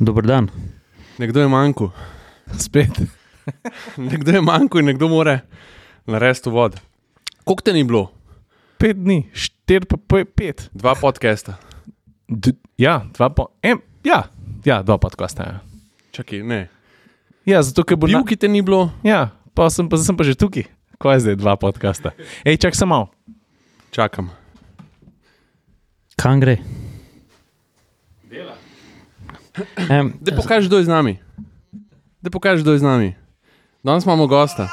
Dober dan. Nekdo je manjko, Spet. nekdo je manjko in nekdo more narediti vod. Koliko te ni bilo? Pet dni, štiri pa pe- pet. Dva podcasta. D ja, dva po. Em, ja, ja, dva podcasta. Ja, Čakaj, ne. ja zato ker bo. Pivki te ni bilo, Ja, pa sem pa, sem pa že tukaj. Kaj je zdaj dva podcasta? Ej, čak malo. čakam. Kam gre? Um, Da pokaži, kdo je z nami. Da pokaži, kdo je z nami. Danes imamo gosta.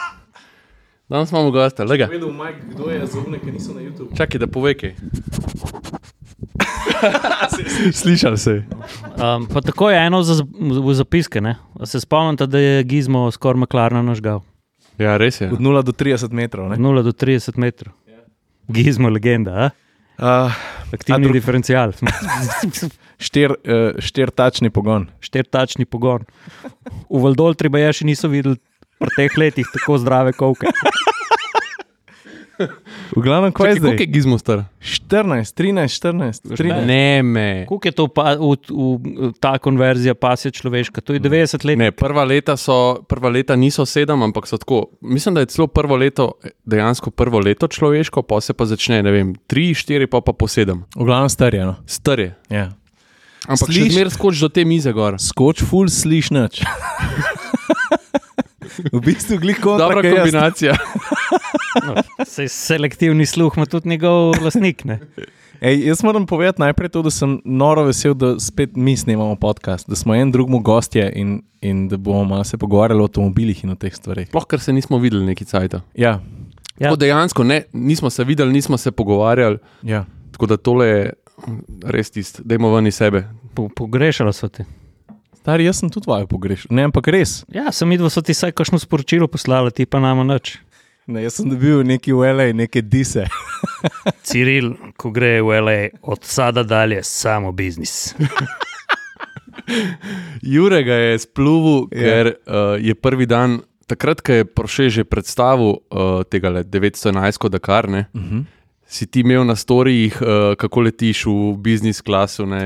Danes imamo gosta, lega. Vedel, Mike, kdo je za unike, ki niso na YouTube. Čakaj, da pove kaj. Slišali se. um, pa tako je eno v zaz- v zapiske. Ne? Se spomnite, da je Gizmo skoraj maklarno nažgal. Ja, res je. Od 0 do 30 metrov. Od ne? 0 do 30 metrov. Gizmo legenda, a? Uh, aktivni drug- diferencial, štir, uh, štir tačni pogon. štirtačni pogon. V Valdol treba je še niso videli pri teh letih tako zdrave kovke. V glavnem, kaj je Čakaj, zdaj? koliko je gizmo star? 14, 13, 14, 13. Ne, me. Kako je to pa, v, v, ta konverzija pasje človeška? To je 90 let. Ne, prva leta, so, prva leta niso sedem, ampak so tako. Mislim, da je celo prvo leto, dejansko prvo leto človeško, pa se pa začne, ne vem, tri, štiri, pa pa po sedem. V glavnem starjeno. Star je. Ja. Ampak Sliš- še zmeraj skoč do te mize gor. Skoč, ful, sliš nič. v bistvu, gliko Dobra kombinacija. No, sej selektivni sluh ima tudi njegov lastnik. Ne? Ej, jaz moram povedati najprej to, da sem noro vesel, da spet mi snemamo podcast, da smo en drugemu gostje in, in da bomo malo se pogovarjali o avtomobilih in o teh stvareh. Sploh, ker se nismo videli neki cajt. Ja, Ja. Ja. Dejansko ne, nismo se videli, nismo se pogovarjali, ja. tako da tole je res tisto, da imamo ven iz sebe. Po, pogrešala so te. Stari, jaz sem tudi vaju pogrešal. Ne, ampak res. Ja, sem videl, so ti vsaj kakšno sporočilo poslali, ti pa nama nič. Ne, jaz sem dobil neki ULA, neke dise. Ciril, ko gre v LA, od sada dalje samo biznis. Jure ga je spluval, Ja. ker uh, je prvi dan, takrat, ko je Proše že predstavil uh, tega 911 Dakar, ne, Uh -huh. Si ti imel na storijih, uh, kako letiš v biznis klasu. Ne,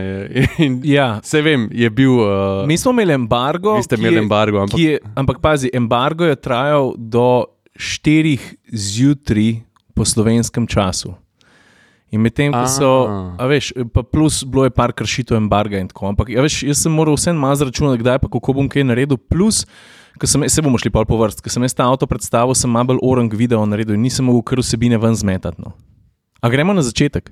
in, Ja, Vse vem, je bil. Uh, mi smo imeli embargo. vi ste imeli je- embargo, ampak Je, ampak pazi, embargo je trajal do 4 zjutraj po slovenskem času. In medtem, ko so, a veš, pa plus bilo je par kršitev embarga in tako. Ampak veš, jaz sem moral vsem malo zračunati, kdaj pa kako bom kaj naredil. Plus, ko sem, se bomo šli pol po vrst, ko sem jaz ta avto predstavil, sem malo bolj orang video naredil in nisem mogel kar vsebine ven zmetati. No. A gremo na začetek.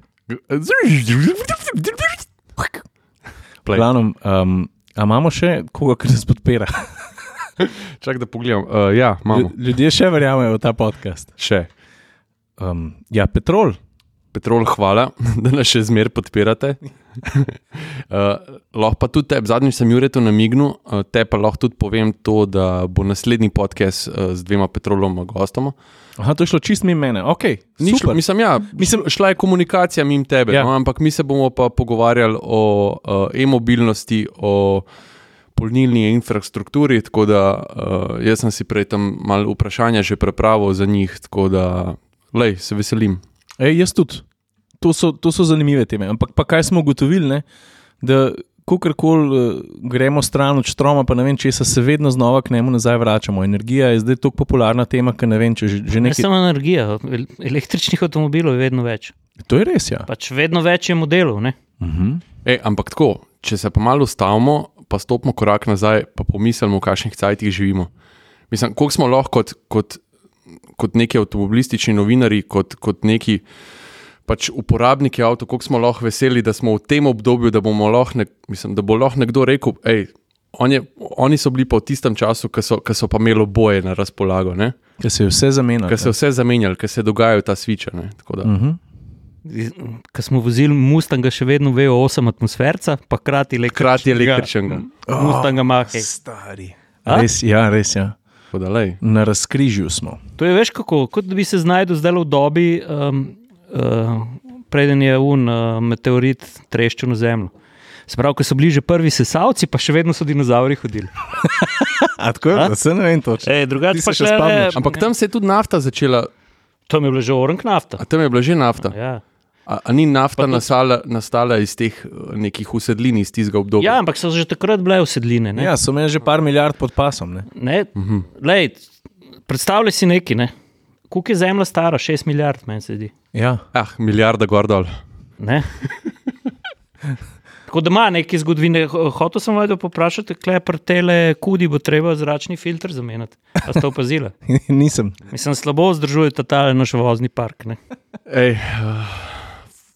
Glavnem, um, a imamo še koga, ki nas podpira? Čak, da pogledam. Uh, ja, imamo Lju- Ljudje še verjamejo v ta podcast. še. Um, ja, petrol. Petrol, hvala, da nas še zmeraj podpirate. uh, lahko pa tudi te, zadnjič sem Juretu namignil, uh, te pa lahko tudi povem to, da bo naslednji podcast uh, z dvema petroloma gostoma. Aha, to je šlo čist mimo mene. Okay, Ni šlo, mislim, ja, mislim, šla je komunikacija mimo tebe, ja. no, ampak mi se bomo pa pogovarjali o uh, e-mobilnosti, o polnilni infrastrukturi. Tako da uh, jaz sem si prej tam malo vprašanja že prepravil za njih, tako da lej, se veselim. Ej, jaz tudi. To so, to so zanimive teme. Ampak pa kaj smo ugotovili, ne? da kakorkoli uh, gremo stran od štroma, pa ne vem, če se vedno znova k njemu nazaj vračamo. Energija je zdaj tako popularna tema, ker ne vem, če že, že Ne nekaj. samo energija, el- električnih avtomobilov je vedno več. To je res, ja. Pač vedno več je modelov. Ne? Uh -huh. E, ampak tako, če se pa malo ustavimo, pa stopimo korak nazaj, pa pomislimo, v kakšnih cajtih živimo. Mislim, koliko smo lahko kot, kot, kot neki avtomobilistični novinari, kot, kot neki pač uporabniki avto, koliko smo lahko veseli, da smo v tem obdobju, da, bomo lahko ne, mislim, da bo lahko nekdo rekel, hej. On je, oni so bili pa v tistem času, ko so, ko so pa imeli boje na razpolago, Ker se je vse zamenjalo. ko se je vse zamenjali, ko se dogajajo ta sviča. ne, tako da. Uh -huh. Ko smo vozili Mustanga, še vedno vejo 8 atmosferca, pa hkrati električnega. Hkrati električnega. Mustanga mahe. Stari. A? Res, ja, res, ja. Tako da, lej. Na razkrižju smo. To je veš kako, kot da bi se znašel zdaj v dobi, um, uh, preden je un uh, meteorit treščil na zemljo. Se pravi, ko so bili že prvi sesalci, pa še vedno so dinozauri hodili. A tako je, A? da se ne vem točno. Ej, drugače pa še spomniš? Ampak tam se je tudi nafta začela, Tam je bila že orang nafta. a tam je bila že nafta. Ja. A, a ni nafta tudi- nastala, nastala iz teh eh, nekih usedlin iz tistega obdobja? Ja, ampak so že takrat bile usedline. Ne? Ja, so imeli že par milijard pod pasom. Ne? Ne, Mhm. lej, predstavljaj si nekaj. Ne? Koliko je zemlja stara? 6 milijard, meni se zdi. Ja. Ah, milijarda gor dol. Ne? Tako da ima nekaj zgodovine. Ho- Hotel sem vedno poprašati, kaj pri tele kudi bo treba zračni filter zamenjati. A ste opazili? Nisem. Mislim, slabo vzdržuje ta tale naš vozni park. Ne? Ej,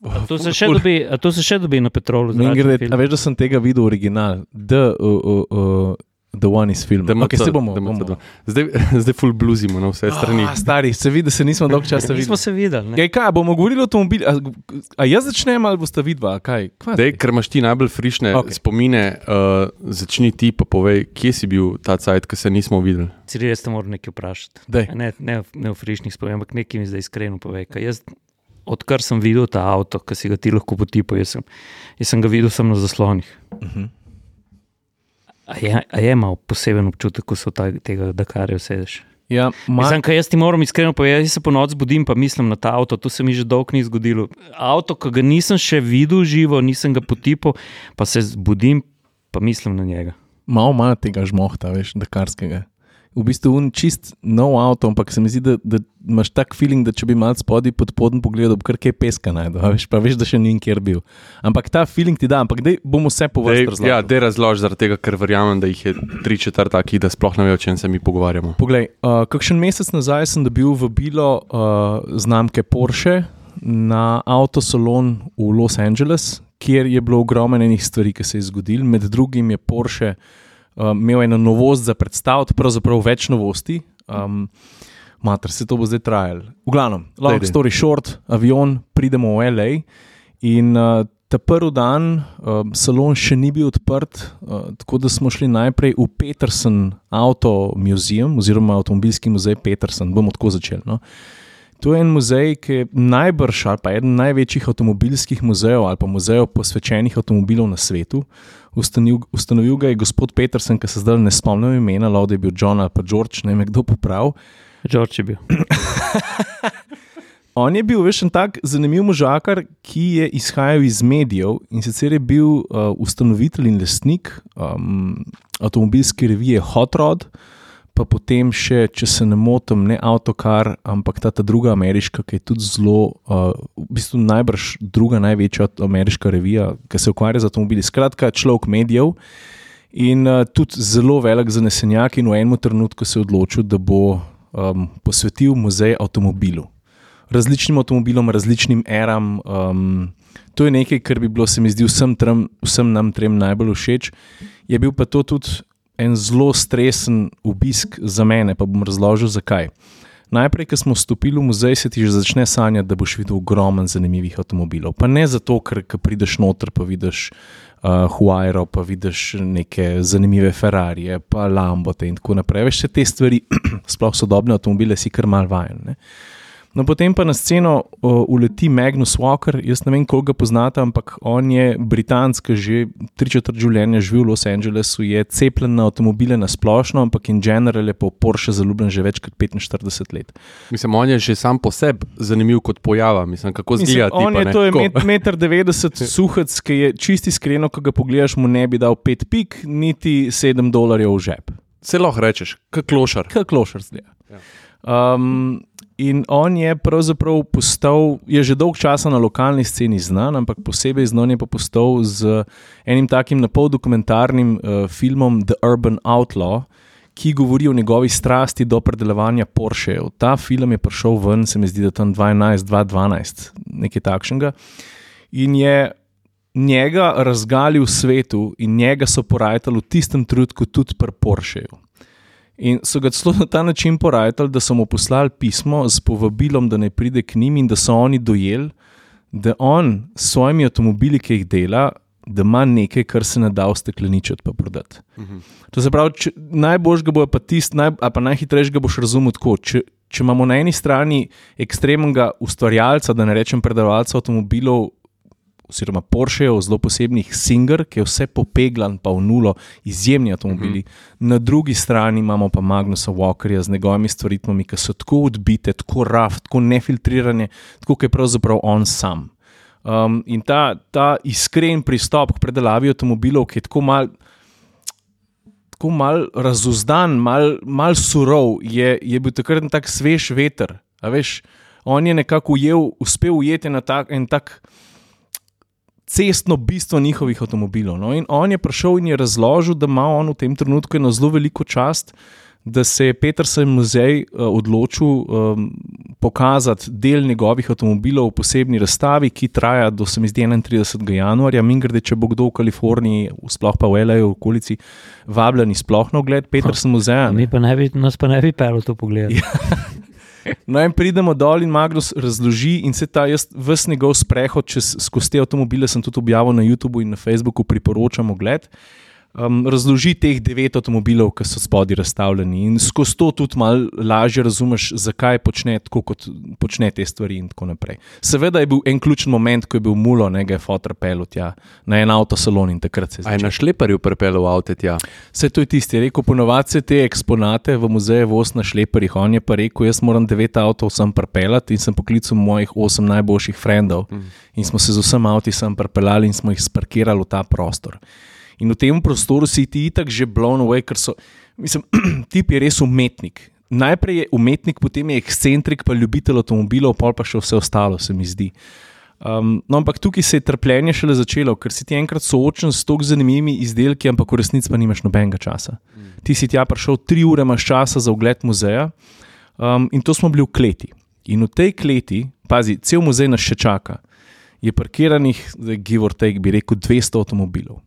A to se še dobi, a to se še dobi na petrolu. filter. a veš, da sem tega videl original, The, uh, uh, uh, the One is film. DMC, Okay, se bomo, DMC2. bomo. Zdaj, zdaj full bluzimo na vse strani. Ah, stari, se vidi, da se nismo dolgo časa Nismo videli. se videli. ne. Kaj, kaj, bomo govorili o avtomobilih? A, a jaz začnem ali boste vidva? Kaj? Kva Dej, zdaj? ker imaš ti najbolj frišne okay. spomine, uh, začni ti pa povej, kje si bil ta cajt, ki se nismo videli. Si res te moram nekaj vprašati. Dej. Ne, ne, ne v frišnih spomenih, ampak nekaj mi zdaj iskreno povej. kaj Jaz, odkar sem videl ta avto, ki si ga ti lahko potipal, jaz sem, jaz sem ga videl samo na zaslonih. Uh -huh. A je, a je imel poseben občutek, ko so ta, tega Dakarja sedeš? Ja, ma, Mislim, kaj jaz ti moram iskreno povedati, jaz se po noč zbudim, pa mislim na ta avto, to se mi že dolgo ni zgodilo. Avto, ki ga nisem še videl živo, nisem ga potipal, pa se zbudim, pa mislim na njega. malo ima tega žmohta, veš, dakarskega. V bistvu je čist nov avto, ampak se mi zdi, da, da imaš tak feeling, da če bi mal spodaj pod podem pogledal, kar kaj peska najdel, a veš, pa veš, da še ni nikjer bil. Ampak ta feeling ti da, ampak dej bomo vse po vrsti Dej, razložili. ja, de razlož, zaradi tega, ker verjamem, da jih je tri četrt takih, da sploh ne vejo, o čem se mi pogovarjamo. Poglej, uh, kakšen mesec nazaj sem dobil vabilo uh, znamke Porsche na avtosalon v Los Angeles, kjer je bilo ogromno enih stvari, ki se je zgodil. Med drugim je Porsche uh, imel eno novost za predstaviti, pravzaprav več novosti. Um, Mater, se to bo zdaj trajalo. V glavnem, long Dej, dej. story short, avion, pridemo v LA in uh, ta prvi dan uh, salon še ni bil odprt, uh, tako da smo šli najprej v Peterson Auto Museum oziroma avtomobilski muzej Peterson. Bomo tako začeli. No? To je en muzej, ki je najbrž ali pa eden največjih avtomobilskih muzejev ali pa muzejev posvečenih avtomobilov na svetu. Ustanovil, ustanovil ga je gospod Peterson, ki se zdaj ne spomnim imena, lahko da je bil John ali pa George, ne vem kdo poprav. George je bil. On je bil veš en tak zanimiv možakar, ki je izhajal iz medijev in sicer je bil uh, ustanovitelj in lastnik um, avtomobilske revije Hot Rod, pa potem še, če se ne motim, ne Autocar, ampak ta, ta druga ameriška, ki je tudi zelo, uh, v bistvu najbrž druga največja ameriška revija, ki se ukvarja z avtomobili. Skratka, človek medijev. In uh, tudi zelo velik zanesenjak, in v enem trenutku se je odločil, da bo um, posvetil muzej avtomobilu različnim avtomobilom, različnim eram. Um, to je nekaj, kar bi bilo, se mi zdi, vsem, trem, vsem nam trem najbolj všeč. Je bil pa to tudi en zelo stresen obisk za mene, pa bom razložil zakaj. Najprej, ko smo vstopili v muzej, se ti že začne sanjati, da boš videl ogromno zanimivih avtomobilov. Pa ne zato, ker prideš noter, pa vidiš uh, Huayro, pa vidiš neke zanimive Ferrarije, pa Lambote in tako naprej. Veš, te stvari, sploh sodobne avtomobile, si kar mal vajen. Ne? No, potem pa na sceno uh, uleti Magnus Walker, jaz ne vem, koliko ga poznate, ampak on je Britanc, ki že tri četrt življenja živi v Los Angelesu, je cepljen na avtomobile na splošno, ampak in general je po Porsche zaljubljen že več kot 45 let. Mislim, on je že sam po sebi zanimiv kot pojava. Mislim, kako Mislim, zgleda. on tipa, je to je Tako. met, 1,90 m suhec, ki je čisti iskreno, ko ga pogledaš, mu ne bi dal 5 pik, niti 7 dolarjev v žep. Se lahko rečeš, kot klošar. Kot klošar zdaj. Ja. Um, in on je pravzaprav postal, je že dolgo časa na lokalni sceni znan, ampak posebej znan je pa postal z enim takim napol dokumentarnim uh, filmom The Urban Outlaw, ki govori o njegovi strasti do predelovanja Porschejev. Ta film je prišel ven, se mi zdi, da tam 2011-2012, nekaj takšnega. In je njega razgalil svetu, in njega so porajali v tistem trenutku tudi pri Porscheju. In so ga celo na ta način porajali, da so mu poslali pismo z povabilom, da naj pride k njim in da so oni dojeli, da on s svojimi avtomobili, ki jih dela, da ima nekaj, kar se ne da ustekleničiti pa prodati. Mhm. To se pravi, če, najboljšega bo pa tisti, naj, pa najhitrejšega boš razumel tako. Če, če imamo na eni strani ekstremnega ustvarjalca, da ne rečem predavalca avtomobilov, oziroma Porschejev, zelo posebnih Singer, ki je vse popeglan, pa v nulo, izjemni avtomobili. Mm -hmm. Na drugi strani imamo pa Magnusa Walkerja z njegovimi stvaritvami, ki so tako odbite, tako raf, tako nefiltrirane, tako kot je pravzaprav on sam. Um, in ta, ta iskren pristop k predelavi avtomobilov, ki je tako mal. Tako mal razuzdan, mal, mal surov, je, je bil takrat tak svež veter. Veš, on je nekako ujel, uspel ujeti na tak, en tak cestno bistvo njihovih avtomobilov. No? In on je prišel in je razložil, da ima on v tem trenutku eno zelo veliko čast, da se je Petersen muzej uh, odločil um, pokazati del njegovih avtomobilov v posebni razstavi, ki traja do se mi zdi 31. januarja. Mingrde, če bo kdo v Kaliforniji, sploh pa v L.A. v okolici, vabljeni sploh na ogled Petersen muzeja. Mi pa ne bi, nas pa ne bi pel to pogled. No, in pridemo dol in Magnus razloži, in se ta jaz, vse njegov sprehod čez, skozi te avtomobile, sem tudi objavil na YouTubu in na Facebooku, priporočam ogled. Um, razloži teh devet avtomobilov, ki so spodaj razstavljeni, in skozi to tudi malo lažje razumeš, zakaj počne tako, kot počne te stvari. Seveda je bil en ključen moment, ko je bil mulo, ne ga je fotor pelot tja na en avtosalon in takrat se je A je začelo. na šleparju pripeljal avto tja? Vse to je tisti, rekel, ponovadi se te eksponate v muzeju voz na šleperjih. On je pa rekel, jaz moram devet avtov sem pripeljati in sem poklical mojih osem najboljših frendov. Mm. In smo se z vsem avti sem pripeljali in smo jih sparkirali v ta prostor. In v tem prostoru si ti itak že blown away, ker so, mislim, tip je res umetnik. Najprej je umetnik, potem je ekscentrik, pa ljubitelj avtomobilov, pol pa še vse ostalo, se mi zdi. Um, no, ampak tukaj se je trpljenje šele začelo, ker si ti enkrat soočen s tako zanimivimi izdelki, ampak v resnici pa nimaš nobenega časa. Mm. Ti si tja prišel, tri ure imaš časa za ogled muzeja, um, in to smo bili v kleti. In v tej kleti, pazi, cel muzej nas še čaka, je parkiranih, give or take, bi rekel, 200 avtomobilov.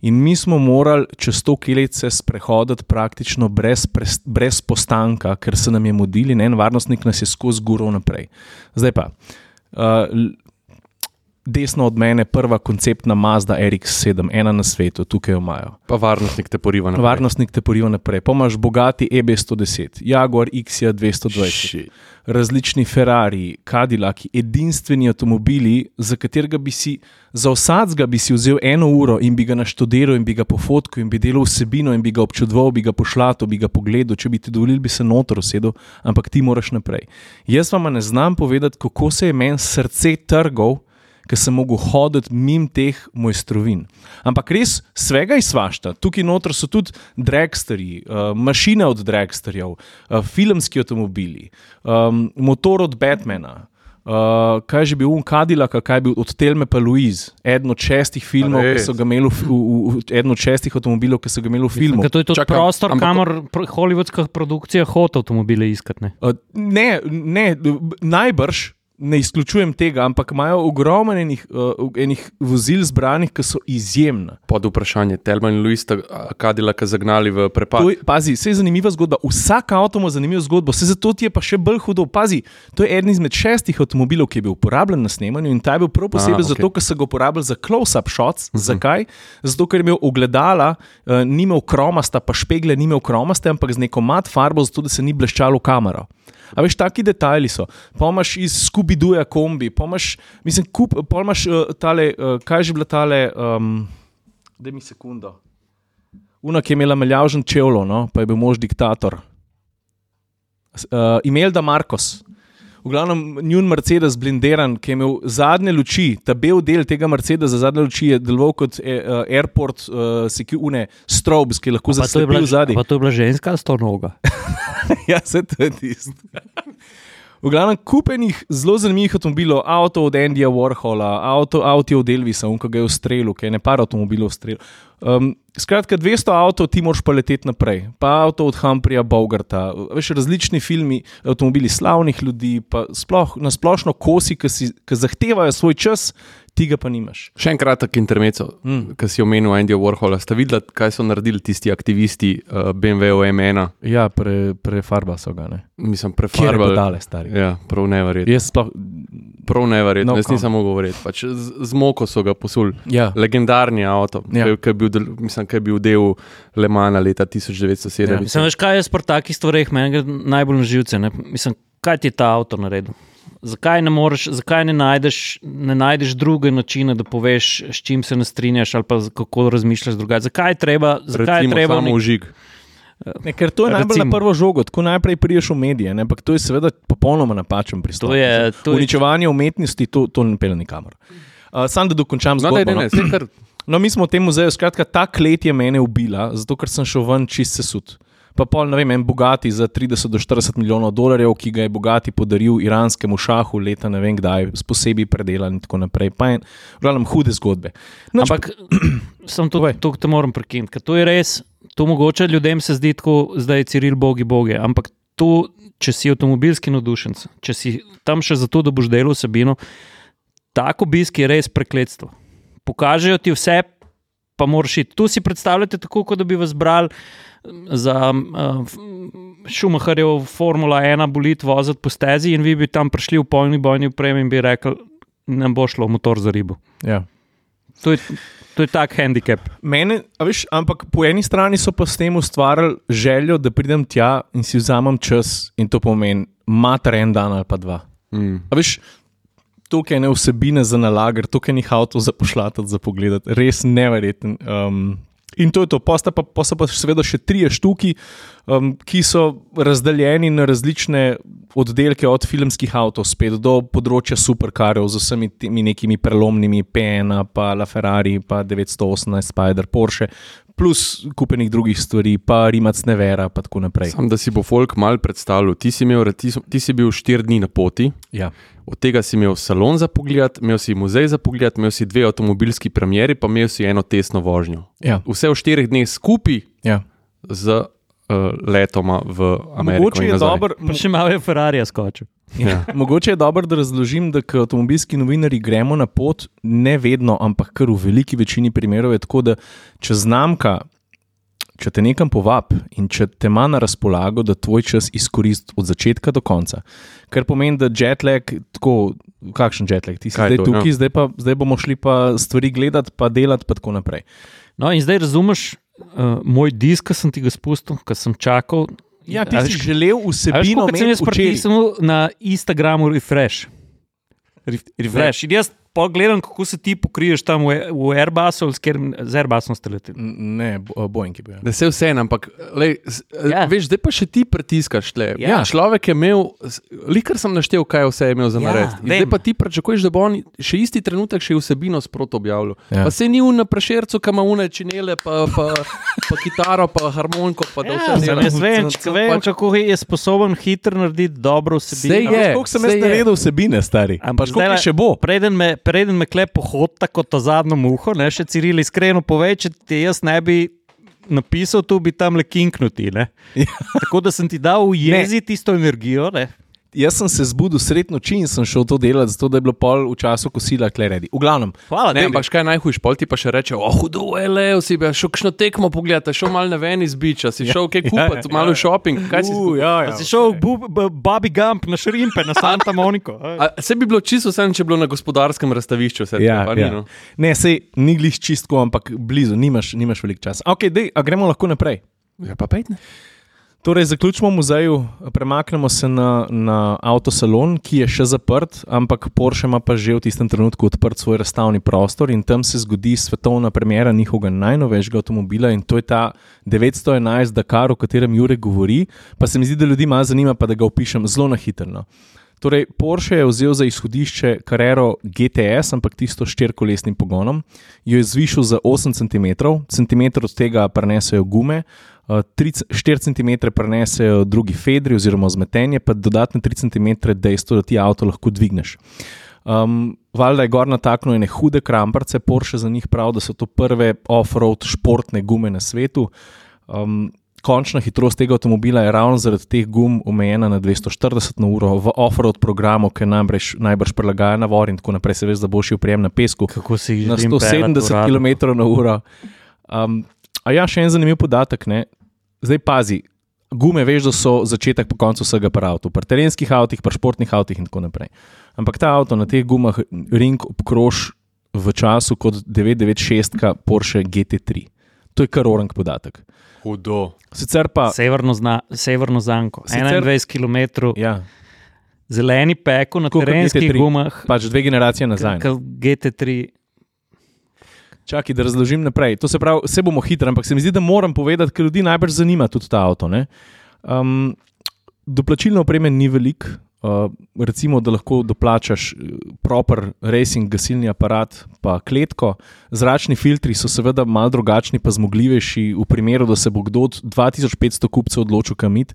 In mi smo morali čez to klet se sprehoditi praktično brez, pres- brez postanka, ker se nam je mudili, in en varnostnik nas je skozi guro naprej. Zdaj pa, uh, desno od mene, prva konceptna Mazda RX7, ena na svetu, tukaj jo imajo. Pa varnostnik te poriva na Varnostnik te poriva naprej. Pa imaš bogati E EB110, Jaguar XJ 220, različni Ferrari, Cadillaki, edinstveni avtomobili, za katerega bi si, za vsakega bi si vzel eno uro in bi ga naštudiral in bi ga pofotkal in bi delal vsebino in bi ga občudoval, bi ga pošlato, bi ga pogledal, če bi ti dovolili, bi se noter usedel, ampak ti moraš naprej. Jaz vam ne znam povedati, kako se je meni srce trgov, ker sem mogel hoditi mimo teh mojstrovin. Ampak res svega izvašta. Tukaj noter so tudi dragsterji, uh, mašine od dragsterjev, uh, filmski avtomobili, um, motor od Batmana. Uh, kaj je že bil Unkadilak, kaj je bil od Telme pa Louise, eden od šestih filmov, ki so ga imeli, v, v, v, eden od šestih avtomobilov, ki so ga imeli v filmu. Ker to je tudi Čakam, prostor, ampak- kamor hollywoodska produkcija hodi avtomobile iskati. ne. Uh, ne, ne, najbrž ne izključujem tega, ampak imajo ogromno enih, uh, enih vozil zbranih, ki so izjemna. Pod vprašanje, Telman in Luis sta Kadilaka zagnali v prepad. To je, pazi, vse je zanimiva zgodba. Vsak avto ima zanimivo zgodbo, se zato ti je pa še bolj hudo. Pazi, to je eden izmed šestih avtomobilov, ki je bil uporabljen na snemanju in ta je bil prav posebej Aha, zato, okej. ker so ga uporabljali za close-up shots. Zakaj? Zato, ker je imel ogledala, uh, ni imel kromasta, pa špegle ni imel kromaste, ampak z neko mat farbo, zato da se ni bleščalo kamero. A veš, taki detajli so. Pa imaš iz Scooby-Dooja kombi, pa imaš, mislim, kup, pa imaš uh, tale, uh, kaj že bila tale, um, da mi sekundo. Una, ki je imela meljavžen čevlo, no? pa je bil mož diktator. Uh, Imelda Marcos. V glavnem, njun Mercedes blindiran, ki je imel zadnje luči, ta bel del tega Mercedesa, zadnje luči je deloval kot eh, uh, airport, uh, sekune, strobes, ki lahko zaslepijo bila, zadnji. pa to je bila ženska s to nogo. ja, se to je tisto. V glavnem, kupenih zelo zanimivih avtomobilov, avto od Andyja Warhola, avto, avto od Elvisa, ki ga je ustrelil, ki je ne par avtomobilov ustrelil. Um, skratka, 200 avtomobilov ti moraš pa leteti naprej, pa avto od Humphreya Bogarta, veš, različni filmi, avtomobili slavnih ljudi, pa sploh, na splošno kosi, ki, si, ki zahtevajo svoj čas, ti ga pa nimaš. Še en kratek intermezzo, mm. ki si omenil Andyja Warhola. Ste videli, kaj so naredili tisti aktivisti uh, BMW M1? Ja, pre, prefarba so ga, ne. Mislim, Kjer je dale, stari. Ja, prav neverjetno. Jaz sploh, Prav neverjetno, No, jaz nisem mogel govoriti. Pač z, z moko so ga posuli. ja. Legendarni avto, Ja. ki, je bil, del- mislim, ki je bil del Le Mana leta 1907. Ja. Mislim, veš, kaj je s takih stvareh, meni gre najbolj na živce. Ne? Mislim, kaj ti je ta avto naredil? Zakaj ne, moreš, zakaj ne, najdeš, ne najdeš druge načine, da poveš, s čim se ne strinjaš ali kako razmišljaš drugače? Zakaj je treba, zakaj je Recimo treba v samo nek- užig. Ne, ker to je najbolj na prvo žogo, tako najprej priješ v medije, ne, ampak to je seveda popolnoma napačen pristop. To je- to je- Uničevanje umetnosti, to, to ne pele nikamor. Uh, Sam da dokončam No, zgodbo. ne, ne, no. ne, saj kar, No, mi smo v tem muzeju, skratka, ta klet je mene ubila, zato ker sem šel ven čist sesut. Pa pol, ne vem, en bogati za 30 do 40 milijonov dolarjev, ki ga je bogati podaril iranskemu šahu leta ne vem kdaj, s posebej predelan in tako naprej. Pa je, v glavnem, hude zgodbe. No, Ampak sem to, to te moram prekiniti, ker to je res, to mogoče ljudem se zdi tako, zdaj je Ciril bogi boge, ampak to, če si avtomobilski navdušenc, če si tam še zato, da boš delal vsebino, tako obisk je res prekletstvo. Pokažejo ti vse, pa moraš iti. Tu si predstavljate tako, kot da bi vas brali za uh, Šumaharjev Formula 1 bolit voziti po stezi in vi bi tam prišli v polni bojni upremi in bi rekli, nam bo šlo motor za ribo. ja. To je, to je tak handicap. Mene, a veš, ampak po eni strani so pa s tem ustvarjali željo, da pridem tja in si vzamem čas, in to pomeni, mater en dan ali pa dva. mm. A veš, toliko je ne vsebine za nalagar, toliko je njih avto za pošlatati, za pogled, res neverjeten. Um, in to je to, posta pa, posta pa seveda še trije štuki, um, ki so razdeljeni na različne oddelke, od filmskih avtov spet do področja superkarjev z vsemi temi nekimi prelomnimi PN, pa La Ferrari, pa 918 Spider, Porsche, plus kupenih drugih stvari, pa Rimac Nevera, pa tako naprej. Sam, da si bo folk mal predstavljal. Ti si, imel, ti, ti si bil štiri dni na poti, Ja. Od tega si imel salon za pogled, imel si muzej za pogled, imel si dve avtomobilski premjeri, pa imel si eno tesno vožnjo. Ja. Vse v štirih dneh skupaj Ja. z uh, letoma v Ameriko. Mogoče je dobro, Pa še malo je Ferrari skočil. Ja. Mogoče je dobro, da razložim, da kot avtomobilski novinari gremo na pot, ne vedno, ampak kar v veliki večini primerov je tako, da če znamka, če te nekam povab in če te ima na razpolago, da tvoj čas izkoristi od začetka do konca. Kar pomeni, da jetlag, tako, kakšen jetlag, ti si Kaj zdaj to, tukaj, ja. zdaj, pa, zdaj bomo šli pa stvari gledati, pa delati, pa tako naprej. No, in zdaj razumeš uh, moj disk, ki sem ti ga spustil, ki sem čakal. Ja, ti si veš, želel vsebino, koliko sem včeraj. pritisnil na Instagramu refresh. Ref- Refresh. In jaz pogledam, kako se ti pokriješ tam v, v Airbusu, s katerim z Airbusom ste leteli. Ne, bo- Boeing je bil. ja. Da se vse en, ampak lej, s- Ja. ja. veš, zdaj pa še ti pritiskaš. tle. Ja. Človek je imel, likar sem naštel, kaj vse je imel za Ja, narediti. Vem. Zdaj pa ti pričakuješ, da bo on še isti trenutek še vsebino sprot objavljal. Ja. Ja. Pa se ni v na prešercu, kam une činele, pa, pa, pa kitaro, pa harmoniko, pa da Ja, vse sem dela. jaz vem, Pač- če vem, kako je sposoben hitro narediti dobro vsebino. Sej je, Koliko sem jaz naredil vsebine, stari? Ampak zdajle- še bo? Preden me, preden me klep pohod tako to zadnjo muho, ne še Ciril, iskreno povej, če ti jaz ne bi napisal, tu bi tam le kinknuti. Ne? Ja. Tako da sem ti dal ujeziti tisto energijo. Ne? Jaz sem se zbudil sred noči in sem šel to delati, zato da je bilo pol v času kosila kleredi. V glavnem, Hvala, Ne, daj, ampak kaj najhujš, pol ti pa še reče, oh, hudo je le, si bi šel kakšno tekmo pogledati, šel malo na ven iz biča, si šel kaj kupiti, ja, malo ja. šoping, kaj si Uh, ja, ja. Si šel Bu- Bobby Gump na Šrimpe, na Santa Moniko. A, se bi bilo čisto vse, če bi bilo na gospodarskem razstavišču. Vse, Ja, to, pa ni, ja. no. Ne, sej ni glih čistko, ampak blizu, nimaš, nimaš veliko časa. Ok, dej, gremo lahko naprej. ja, pa pejte. Torej, zaključimo v muzeju, premaknemo se na, na avtosalon, ki je še zaprt, ampak Porsche ima pa že v tistem trenutku odprt svoj razstavni prostor in tam se zgodi svetovna premjera njihovega najnovejšega avtomobila in to je ta 911 Dakar, o katerem Jurek govori. Pa se mi zdi, da ljudi malo zanima, pa da ga opišem zelo na hitro. Torej, Porsche je vzel za izhodišče Carrero GTS, ampak tisto s štirikolesnim pogonom, jo je zvišal za 8 cm, centimeter od tega prenesejo gume, 3, 4 cm prenesejo drugi fedri oziroma zmetenje, pa dodatne 3 cm dejstvo, da ti avto lahko dvigneš. Um, Valjda je gor nataknil ene hude kramparce, Porsche za njih pravi, da so to prve off-road športne gume na svetu. Um, končna hitrost tega avtomobila je ravno zaradi teh gum omejena na 240 na uro v off-road programu, ki najbrž, najbrž prilagaja na vor in tako naprej, se veš, da bo šel prijem na pesku Kako si jih na želim peljati v 170 radu. km na uro. Um, a ja, še en zanimiv podatek. Ne? Zdaj pazi, gume veš, da so začetek po koncu vsega pri avtu, pri terenskih avtih, pri športnih avtih in tako naprej. Ampak ta avto na teh gumah ring obkrož v času kot 996 Porsche GT3. To je kar orang podatek. Hudo. Sicer pa, Severno, zna, severno zanko, Sicer- 21 km, ja, zeleni peko na Tako terenskih GT3. gumah, pač dve generacije nazaj. kot GT3. Čakaj, da razložim naprej. To se pravi, vse bomo hitri, ampak se mi zdi, da moram povedati, ker ljudi najbolj zanima tudi ta avto. ne. Um, doplačilne opreme ni veliko. Uh, recimo, da lahko doplačaš eh, proper racing, gasilni aparat, pa kletko. Zračni filtri so seveda malo drugačni, pa zmogljivejši, v primeru, da se bo kdo od 2500 kupcev odločil kamit.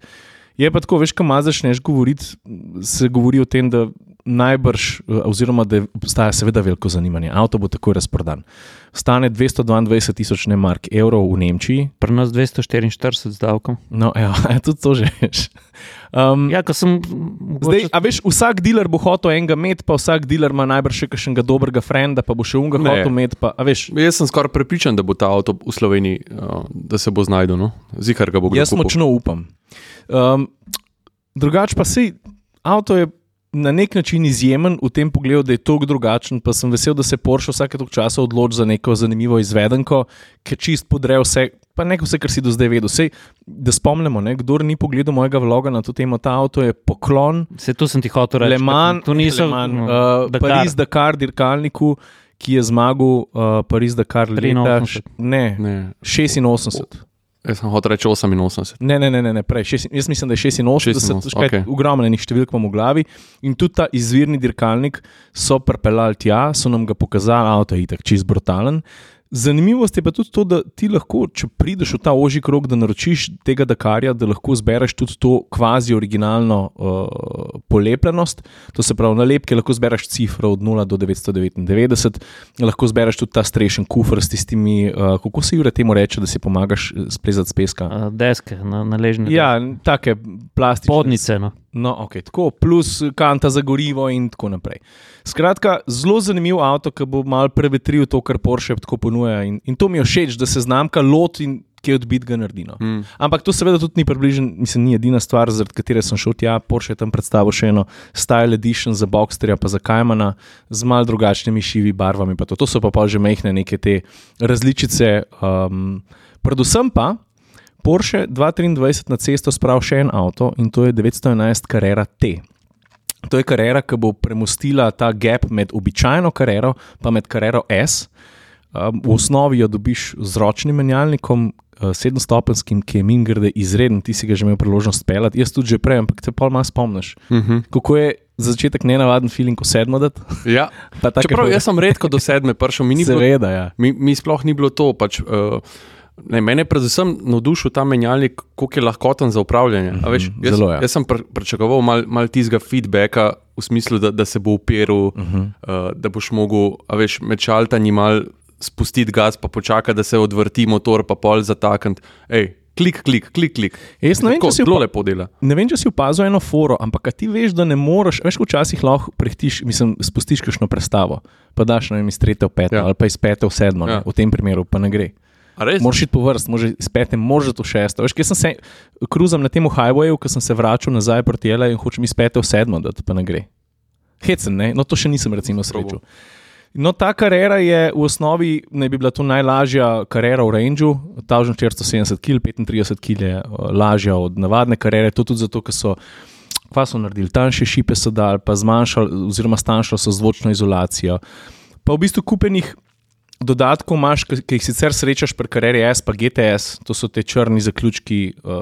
Je pa tako, veš, kam začneš govoriti, se govori o tem, da najbrž, eh, oziroma da obstaja seveda veliko zanimanje. Avto bo takoj razprodan. Stane 222 tisoč ne mark evrov v Nemčiji. Pri nas 244 z davkom. No, evo, tudi to že veš. Um, Ja, ko sem. Zdaj, a veš, vsak dealer bo hotel enega imeti, pa vsak dealer ima najbrž še kakšnega dobrega frenda, pa bo še unga Ne. hotel imeti. Pa, a veš, Jaz sem skoraj prepričan, da bo ta avto v Sloveniji, uh, da se bo znašel. No? Zihar ga bo kdo jaz kupil. močno upam. Um, drugač pa si, avto je na nek način izjemen v tem pogledu, da je tako drugačen. Pa sem vesel, da se Porsche vsake toliko časa odloči za neko zanimivo izvedenko, ki čist podre vse. Pa ne vse, kar si do zdaj vedel. Sej, da spomnimo, ne, kdo ni pogledal mojega vloga na to temo, ta avto je poklon Se to sem ti hotel reči. Le Mans, To niso. Le Mans, no, uh, Dakar. Pariz, Dakar, dirkalniku, ki je zmagal uh, Pariz, Dakar leta 83. š- ne, Ne, 86. jaz sem hotel reči 88. Ne, ne, ne, ne, ne prej. Šest, jaz mislim, da je 86, 86, okay. okej. ogromno enih številk imam v glavi. In tudi ta izvirni dirkalnik so pripeljali tja, so nam ga pokazali, avto je itak čist brutalen. Zanimivost je pa tudi to, da ti lahko, če prideš v ta ožji krog, da naročiš tega Dakarja, da lahko zbereš tudi to kvazi originalno uh, polepljenost. To se pravi, nalepke lahko zbereš cifro od 0 do 999, lahko zbereš tudi ta strešen kufr s tistimi, uh, kako se Jure temu reče, da si pomagaš eh, splezati z peska. A, Deske, na, naležne. Ja, take plastične. Podnice. No. No, okay, tako, plus kanta za gorivo in tako naprej. Skratka, zelo zanimiv avto, ki bo mal prevetril to, kar Porsche tako ponuja. In, in to mi je všeč, da se znamka loti in kje odbit ga naredi. No. Mm. Ampak to seveda tudi ni približen, mislim, ni edina stvar, zaradi katere sem šel tja. Porsche je tam predstavil še eno Style Edition za Boxsterja, pa za Kajmana, z mal drugačnimi šivi barvami. pa To. to so pa, pa že mehne neke te različice. Um, predvsem pa Porsche 223 na cesto sprav še en avto in to je 911 Carrera T. To je karera, ki bo premustila ta gap med običajno karero in med karero S. Um, v osnovi jo dobiš z ročnim menjalnikom, uh, sedemstopenskim, ki je min grede izreden, ti si ga že imel priložnost pelati, jaz tudi že prej, ampak te pa malo spomniš. Uh -huh. Kako je za začetek nenavaden feeling, ko sedmo da? ja. Čeprav jaz sem redko do sedme prišel, mi, ni bilo, Seveda, ja. mi, mi sploh ni bilo to. Pač, uh, ne, mene je predvsem navdušil ta menjalnik, koliko je lahkoten za upravljanje. Mm -hmm, veš, jaz, zelo, ja. jaz sem pr pričakoval malo mal tistega feedbacka, v smislu, da, da se bo upiral, mm -hmm. uh, da boš mogel veš, med šaltanji mal spustiti gas, pa počakati, da se odvrti motor, pa pol zatakniti. Klik, klik, klik, klik. Jaz ne vem, Tako, če si zelo lepo dela. Ne vem, če si opazil eno foro, ampak ti veš, da ne moreš, veš, včasih lahko prehtiš, mislim, spustiš kakšno predstavo, pa daš na iz tretje v peto ja. Ali pa iz pete v sedmo, ja. Ja. v tem primeru pa ne gre. Moraš iti po vrst, moraš iz pete, moraš v šesto. Veš, kaj sem se, kruzam na tem highwayu, ko sem se vračal nazaj proti Jela in hočem iz pete v sedmo, da pa ne gre. Hecen, ne? No, to še nisem recimo srečal. No, ta karera je v osnovi, naj bi bila to najlažja karera v Rangeu, 1470 kg, 35 kg je uh, lažja od navadne karere, to tudi zato, ker so. Kva so naredili, tanjše šipe so dali, pa zmanjšali, oziroma stanjšali so zvočno izolacijo. Pa v bistvu kupenih dodatkov imaš, ki jih sicer srečaš pri kareri S, pa GTS, to so te črni zaključki uh,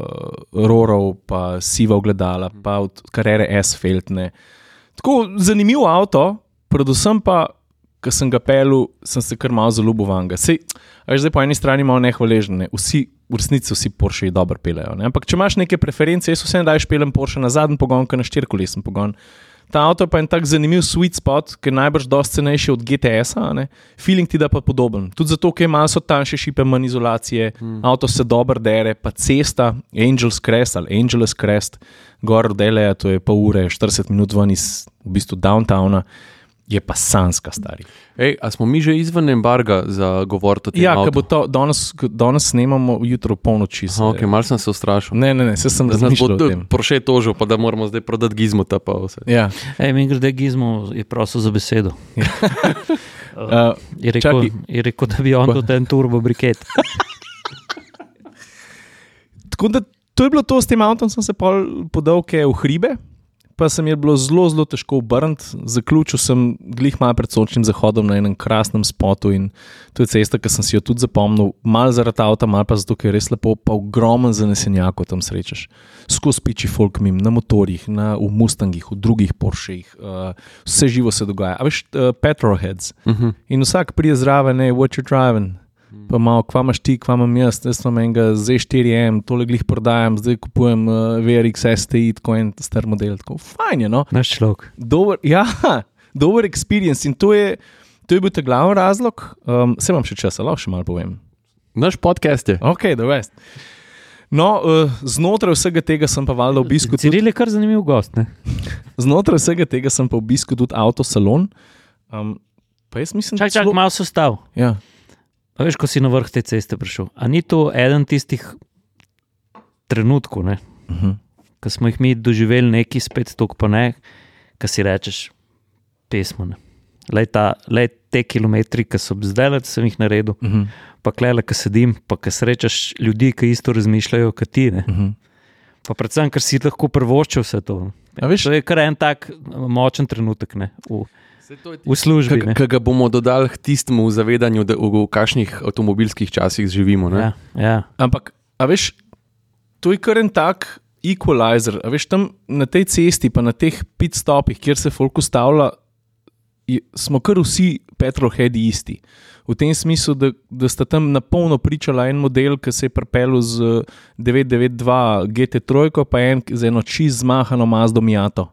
rorov, pa siva ogledala, pa od karere S feltne. Tako zanimiv avto, predvsem pa, ko sem ga pelil, sem se kar malo zaljubil vanga. Sej, veš, zdaj po eni strani malo nehvaležen, ne. vsi, v resnici vsi Porsche dobro pelejo. Ne? Ampak če imaš neke preference, jaz vsem daješ pelem Porsche na zadnji pogon, kot na štirikolesen pogon. Ta avto pa je en tak zanimiv sweet spot, ki je najbrž dosti cenejši od GTS-a, feeling ti da pa podoben. Tudi zato, ker ima so tanjše šipe, manj izolacije, hmm. avto se dobro dere, pa cesta, Angel's Crest ali Angel's Crest, gor od Deleja, to je pol ure, 40 minut ven iz v bistvu downtowna, je pa sanska stari. Ej, a smo mi že izven embarga za govor o tem? Ja, ker bo to danes, danes snemamo, jutro polnoči. se- Aha, Okay, mal sem se ustrašil. Ne, ne, ne, se sem Da nas bo razmišljal. Proše tožil, pa da moramo zdaj prodati gizmo. Ta pa vse. Ja. Ej, mi grede Gizmo je prosil za besedo. Uh, Je rekel, je rekel, da bi on dal ten turbo briket. Tako da to je bilo to s tem avtom, sem se pol podal, je v hribe. Pa se mi je bilo zelo, zelo težko obrniti. Zaključil sem glih malo pred sončnim zahodom na enem krasnem spotu in to je cesta, ki sem si jo tudi zapomnil, malo zaradi avta, malo pa zato, ker je res lepo, pa ogromen zanesenjak, ko tam srečaš. Skozi piči folk mim, na motorjih, na, v Mustangih, v drugih Porschejih, uh, vse živo se dogaja. A veš, uh, petrolheads. Uh -huh. In vsak prije zraven, ne, what you driving. Pa malo, kva imaš ti, kva imam jaz, jaz imam enega Z4M, tole glih prodajam, zdaj kupujem uh, VRX STI, tako en star model. Tako fajn je, no. Naš človek. Dober, ja, dober experience in to je, to je bil ta glavni razlog. Um, se vam še časa, lahko še malo povem. Naš podcast je. Ok, da veš. No, uh, znotraj vsega tega sem pa valjda obiskal tudi, Ciril je kar zanimiv gost. Ne? znotraj vsega tega sem pa obiskal tudi avtosalon. Um, pa jaz mislim, Čak, čak, celo- malo so stav. Ja. A veš, ko si na vrh te ceste prišel. A ni to eden tistih trenutkov? Uh -huh. ko smo jih mi doživeli, neki spet tok pa ne, ki si rečeš, pesmo. Ne? Lej, ta, lej te kilometri, ki so zdaj sem jih naredil, Uh -huh. pa klele, ki sedim, pa ki srečaš ljudi, ki isto razmišljajo kot ti. Ne? Uh -huh. Pa predvsem, ker si lahko prvoščil vse to. A veš, To je kar en tak močen trenutek ne? v, v službi. ne. Ki ga bomo dodali k tistemu zavedanju, da v, v kakšnih avtomobilskih časih živimo. ne? Ja, ja. Ampak, a veš, to je kar en tak equalizer. A veš, tam na tej cesti, pa na teh pit stopih, kjer se folk ustavlja, smo kar vsi petrolheadi isti. V tem smislu, da, da sta tam na polno pričala en model, ki se je pripeljal z eh, 992 GT3, pa en z eno čist zmahano Mazdo Miato.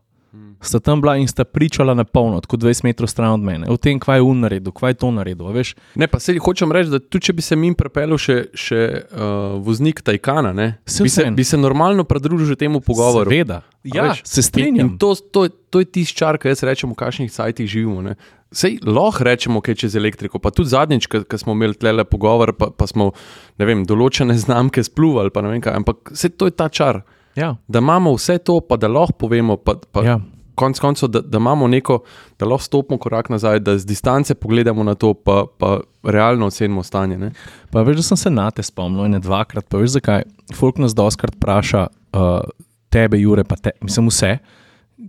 Sta tam bila in sta pričala na polno, tako 20 metrov stran od mene. O tem, kaj je un naredil, kaj je to naredil. Veš, Ne, pa se hočem reči, da tudi če bi se mi pripeljal še, še uh, voznik Tajkana, ne, Saj bi, se, bi se normalno pridružil temu pogovoru. Seveda, ja, veš, se In, strinjam. in to, to, to je tisti čar, ki jaz rečem, v kakšnih sajtih živimo. Ne. Sej lahko rečemo, kaj čez elektriko. Pa tudi zadnjič, ko smo imeli tle pogovor, pa, pa smo vem, določene znamke spluvali, pa ne vem kaj. Ampak vse to je ta čar, Ja, da imamo vse to, pa da lahko povemo. Pa, pa ja. Konec koncev, da, da imamo neko, da lahko stopimo korak nazaj, da z distance pogledamo na to, pa, pa realno ocenimo stanje. Ne? Pa veš, da sem se na te spomnil, ne dvakrat. Pa veš, zakaj? Folk nas doskrat vpraša, uh, tebe, Jure, pa te, mislim, vse,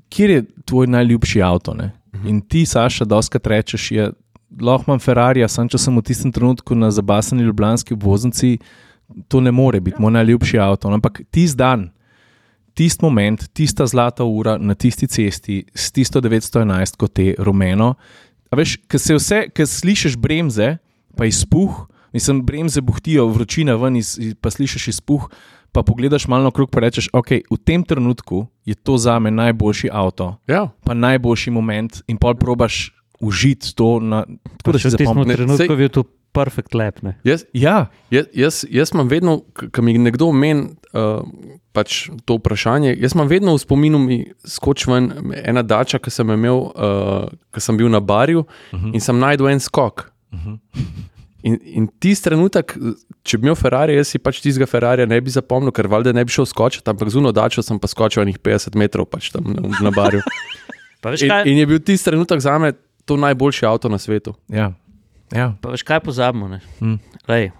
kje je tvoj najljubši avto. Ne? In ti, Saša, doskrat rečeš, je, lahko imam Ferrari, sem če sem v tistem trenutku na zabasani ljubljanski obvoznici, to ne more biti moj najljubši avto. Ampak tisti dan, tisti moment, tista zlata ura na tisti cesti s tisto 911, kot je rumeno. A veš, ki se vse, ki slišiš bremze, pa izpuh, mislim, bremze buhtijo, vročina ven, iz, iz- pa slišiš izpuh. Pa pogledaš malo okrog, pa rečeš, ok, v tem trenutku je to za me najboljši avto, Ja, pa najboljši moment, in pol probaš užiti to. Na, tako da Še v tistem zapomniš. Ne, trenutku sej- je to perfekt lep. Ne? jaz, Ja, Jaz, jaz, jaz imam vedno, ko mi nekdo meni uh, pač to vprašanje, jaz imam vedno v spominu, mi skoči ven ena dača, ki sem imel, uh, ko sem bil na barju uh -huh. in sem najdel en skok. Uh -huh. In, in tisti trenutek, če bi imel Ferrari, jaz si pač tistega Ferrarija ne bi zapomnil, ker valjda ne bi šel skočiti, ampak zuno dačo sem pa skočil enih 50 metrov pač tam na, na barju. Pa veš, In, kaj, in je bil tisti trenutek za me to najboljši avto na svetu. ja, ja. pa veš, kaj pozabimo? ne? Hm. Lej,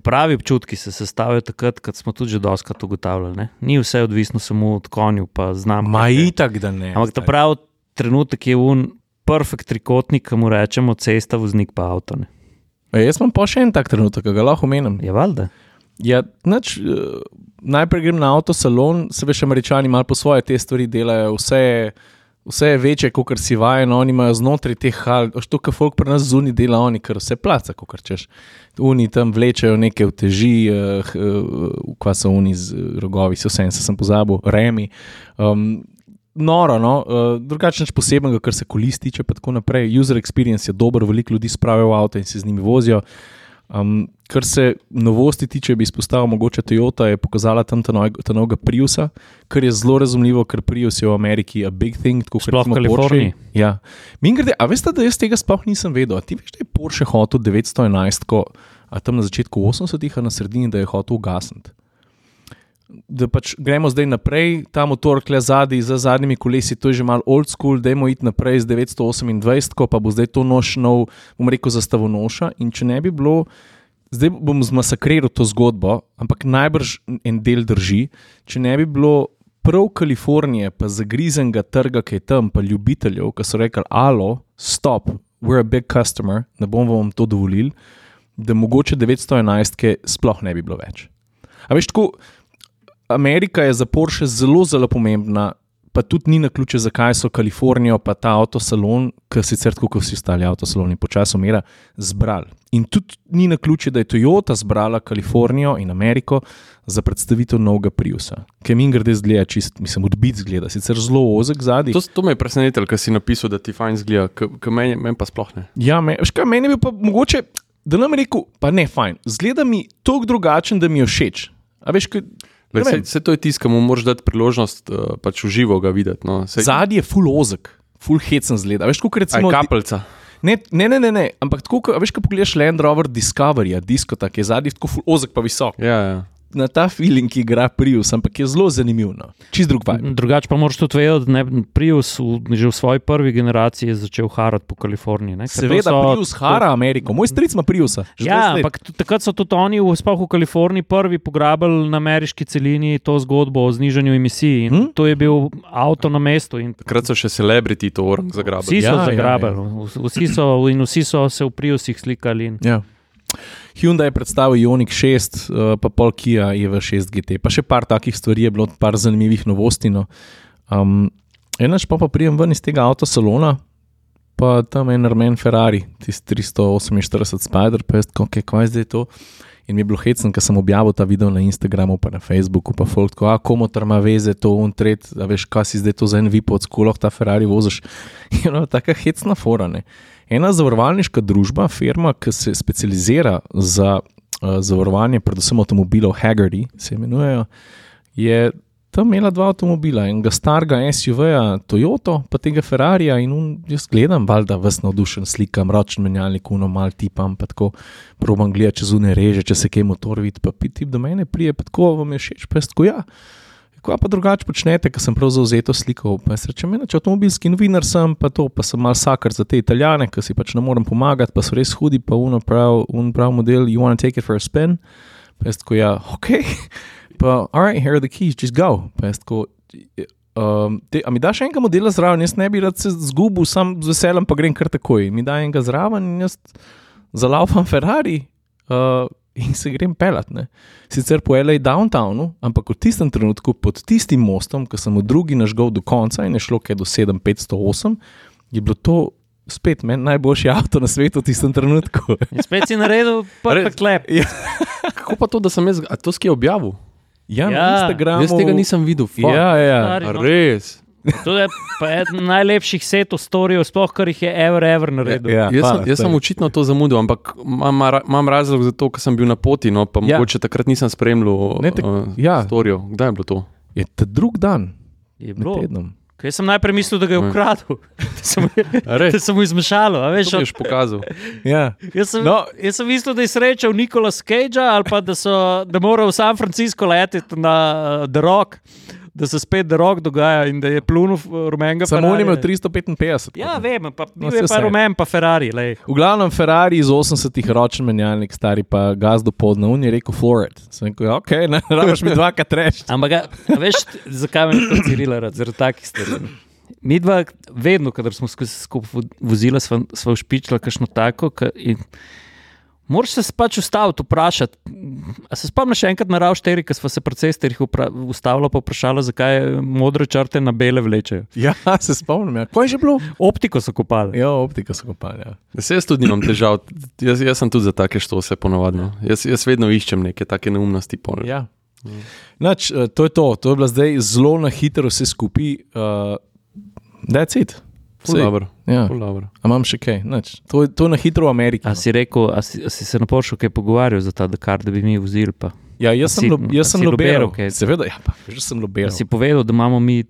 pravi občutki se sestavljajo takrat, ko smo tudi že doskrat ugotavljali. Ne? Ni vse odvisno samo od konju, pa znam. Ma itak, da ne. Ampak ta pravi trenutek je un perfekt trikotnik, ki mu rečemo cesta, voznik pa avto. Ne? E, jaz imam pa še en tak trenutek, ki ga lahko omenim. Je valjda. Ja, nač, uh, najprej grem na avtosalon, se veš, američani malo po svoje te stvari delajo, vse je, vse je večje, kot si vajen, oni imajo znotraj teh hal, što ka folk pri nas zunaj dela, oni kar vse placa, kot češ. Oni tam vlečejo neke vteži, uh, uh, kva so oni z uh, rogovi, se vse en se sem pozabil, remi. Um, Noro, no, uh, drugače nič posebnega, kar se kolis tiče, pa tako naprej. User experience je dober, veliko ljudi spravijo v avto in se z njimi vozijo. Um, kar se novosti tiče, bi izpostavil mogoče Toyota, je pokazala tam ta, novega Priusa, kar je zelo razumljivo, ker Prius je v Ameriki a big thing, tako kot v Kaliforniji. Porsche. Ja. Mingrede, a veste, da jaz tega sploh nisem vedel. A ti veš, da je Porsche hotel 911, ko, a tam na začetku 80-ih, a na sredini, da je hotel ugasniti. Da pač gremo zdaj naprej, ta motor kle zadaj, za zadnjimi kolesi, to je že malo old school, dajmo iti naprej z 928, ko pa bo zdaj to noš nov, bom rekel, zastavonoša. In če ne bi bilo, zdaj bom zmasakriral to zgodbo, ampak najbrž en del drži, če ne bi bilo prav Kalifornije, pa zagrizenega trga, ki je tam, pa ljubiteljev, ki so rekli: Alo, stop, we're a big customer, ne bomo vam to dovolili, da mogoče 911 ke sploh ne bi bilo več. A veš, tako, Amerika je za Porsche zelo, zelo pomembna, pa tudi ni na ključe, zakaj so Kalifornijo, pa ta avtosalon, ki sicer tako kot vsi ostali avtosaloni, počasi umira, zbrali. In tudi ni na ključe, da je Toyota zbrala Kalifornijo in Ameriko za predstavitev novega Priusa, ki mi grede zgleda čist, mislim, odbit zgleda, sicer zelo ozek zadnji. To, to me je presenetilo, ker si napisal, da ti fajn zgleda, ker meni, meni pa sploh ne. Ja, me, škaj, meni bi pa mogoče, da nam rekel, pa ne fajn, zgleda mi toliko drugačen, da mi je všeč. A veš, kaj. Lej, se, se to je mu moraš dati priložnost, uh, pač v živo ga videti. No. Se, Zadnji je full ozek, full hecen zgleda. Veš, aj recimo. kapelca. Ne, ne, ne, ne, ne. ampak tako, ko- veš, ko pogledaš Land Rover Discovery, diskota, ki je zadnji tako ozek, pa visok. Ja, ja. Na ta feeling ki igra Prius, ampak je zelo zanimiv. No. Čist drug vibe. Drugače pa moraš tudi vedeti, da je Prius v, že v svoji prvi generaciji začel harati po Kaliforniji. Ne? Ker to Seveda, so- Prius hara Ameriko, moj stric ima Priusa. že 20 Ja, ampak takrat so tudi oni, v- sploh v Kaliforniji, prvi pograbili na ameriški celini to zgodbo o znižanju emisij. Hm? Hm? To je bil avto na mestu in Takrat so še celebrity to orang zagrabili. vsi so ja, ja, zagrabili. Ja, ja. Vsi so, in vsi so se v Priusih slikali. In, Ja. Hyundai je predstavil Ioniq 6, uh, pa pol Kia je v 6 GT. Pa še par takih stvari je bilo, par zanimivih novosti. No. Um, Enač pa, pa prijem ven iz tega avtosalona, pa tam je Armen Ferrari, tisti 348 Spider, pa jaz, kaj je zdaj to. In mi je bilo hecno, ker sem objavil ta video na Instagramu, pa na Facebooku, pa folk, tako, a komu ima veze to, un tret, a veš, kaj si zdaj to za en vip od skuloh, ta Ferrari voziš. In no, taka hecna forane. Ena zavarovalniška družba, firma, ki se specializira za uh, zavarovanje, predvsem avtomobilov, Haggerty se imenujejo, je tam imela dva avtomobila, enega starega SUV-ja, Toyota, pa tega Ferrarija. In un, jaz gledam, valjda, vas navdušen, slikam, ročen menjalnik, uno mal tipam, pa tako probam gledati čez une reže, če se kaj motor vidi, pa ti do mene prije, pa tako vam je všeč, pa tako ja. Kaj pa drugače počnete, ker sem prav zauzeto slikal? Pa jaz rečem, če avtomobilski novinar sem, pa to, pa sem mal sakar za te italijane, ki si pač ne morem pomagati, pa so res hudi, pa uno prav, un prav model, you want to take it for a spin? Pa jaz tako, ja, ok, pa alright, here are the keys, just go. Pa jaz tako, um, te, a mi daš enega modela zraven, jaz ne bi rad se zgubil, sam z veseljem pa grem kar takoj. Mi da enega zraven in jaz zalaupam Ferrari. Uh, In se grem pelat. Ne. Sicer po L.A. downtownu, ampak v tistem trenutku pod tistim mostom, ki sem v drugi nažgal do konca in je šlo kaj do 7508, je bilo to spet meni najboljši avto na svetu v tistem trenutku. in spet si naredil perfekt lep. Ja, Kako pa to, da sem jaz, a to skje objavil? ja, na Ja, Instagramu. Jaz tega nisem videl. fuck. Ja, ja. Stari, no. Res. To je pa eden najlepših setov storijev, sploh kar jih je ever, ever naredil. Ja, Jaz, hvala, sem, jaz sem očitno to zamudil, ampak imam, imam razlog za to, ker sem bil na poti, no, pa Ja. ja. mogoče takrat nisem spremljal Ne, tak- uh, ja. storijo. Kdaj je bilo to? Je ta drug dan, Je bilo. tednom. Kaj sem najprej mislil, da ga je Ja. ukradel, da sem, da sem mu izmešal. a Veš, to boš pokazal. Ja. Jaz sem, No. jaz sem mislil, da je srečal Nikola Cage ali pa da, so, da mora v San Francisco leteti na uh, The Rock, da se spet The Rock dogaja in da je plunil rumenega Samo on je imel Ferrarija. 355. Ja, vem, pa No, je pa rumen, pa Ferrari. Lej. V glavnem Ferrari iz 80-ih ročen menjalnik, stari pa gazdo podna, on je rekel Florid. Sem rekel, ok, ne rabiš mi dvakrat reči. Ampak, a, a veš, zakaj me to cirila rad, zaradi takih stvari. Mi dva, vedno, kadar smo skupaj vo- vozila, sva, sva ušpičila kakšno tako. Ka, in, Moraš se pač ustaviti, vprašati. A se spomniš še enkrat na Rav 4, ki smo se pri cestih ustavili, pa vprašali, zakaj modre črte na bele vlečejo. Ja, se spomnim. Ja. Kaj je že bilo? Optiko so kopali. Ja, optika so kopali. Ja. Se jaz tudi nimam težav, jaz, jaz sem tudi za take štose ponovadno. Jaz, jaz vedno iščem neke take neumnosti. Pol. Ja. Nač, eh, to je to, to je bilo zdaj zelo na hitro vse skupaj. Uh, That's it. Dobro, Ja. dobro. A imam še kaj? Nač, to, to je na hitro v Ameriki. A no. si rekel, a si, a si se na Porsche kaj pogovarjal za ta Dakar, da bi mi vozili? Pa? Ja, jaz A sem, si- lo, jaz a sem lobiral kaj? Seveda, ja, pa, že sem A lobiral. si povedal, da imamo mi.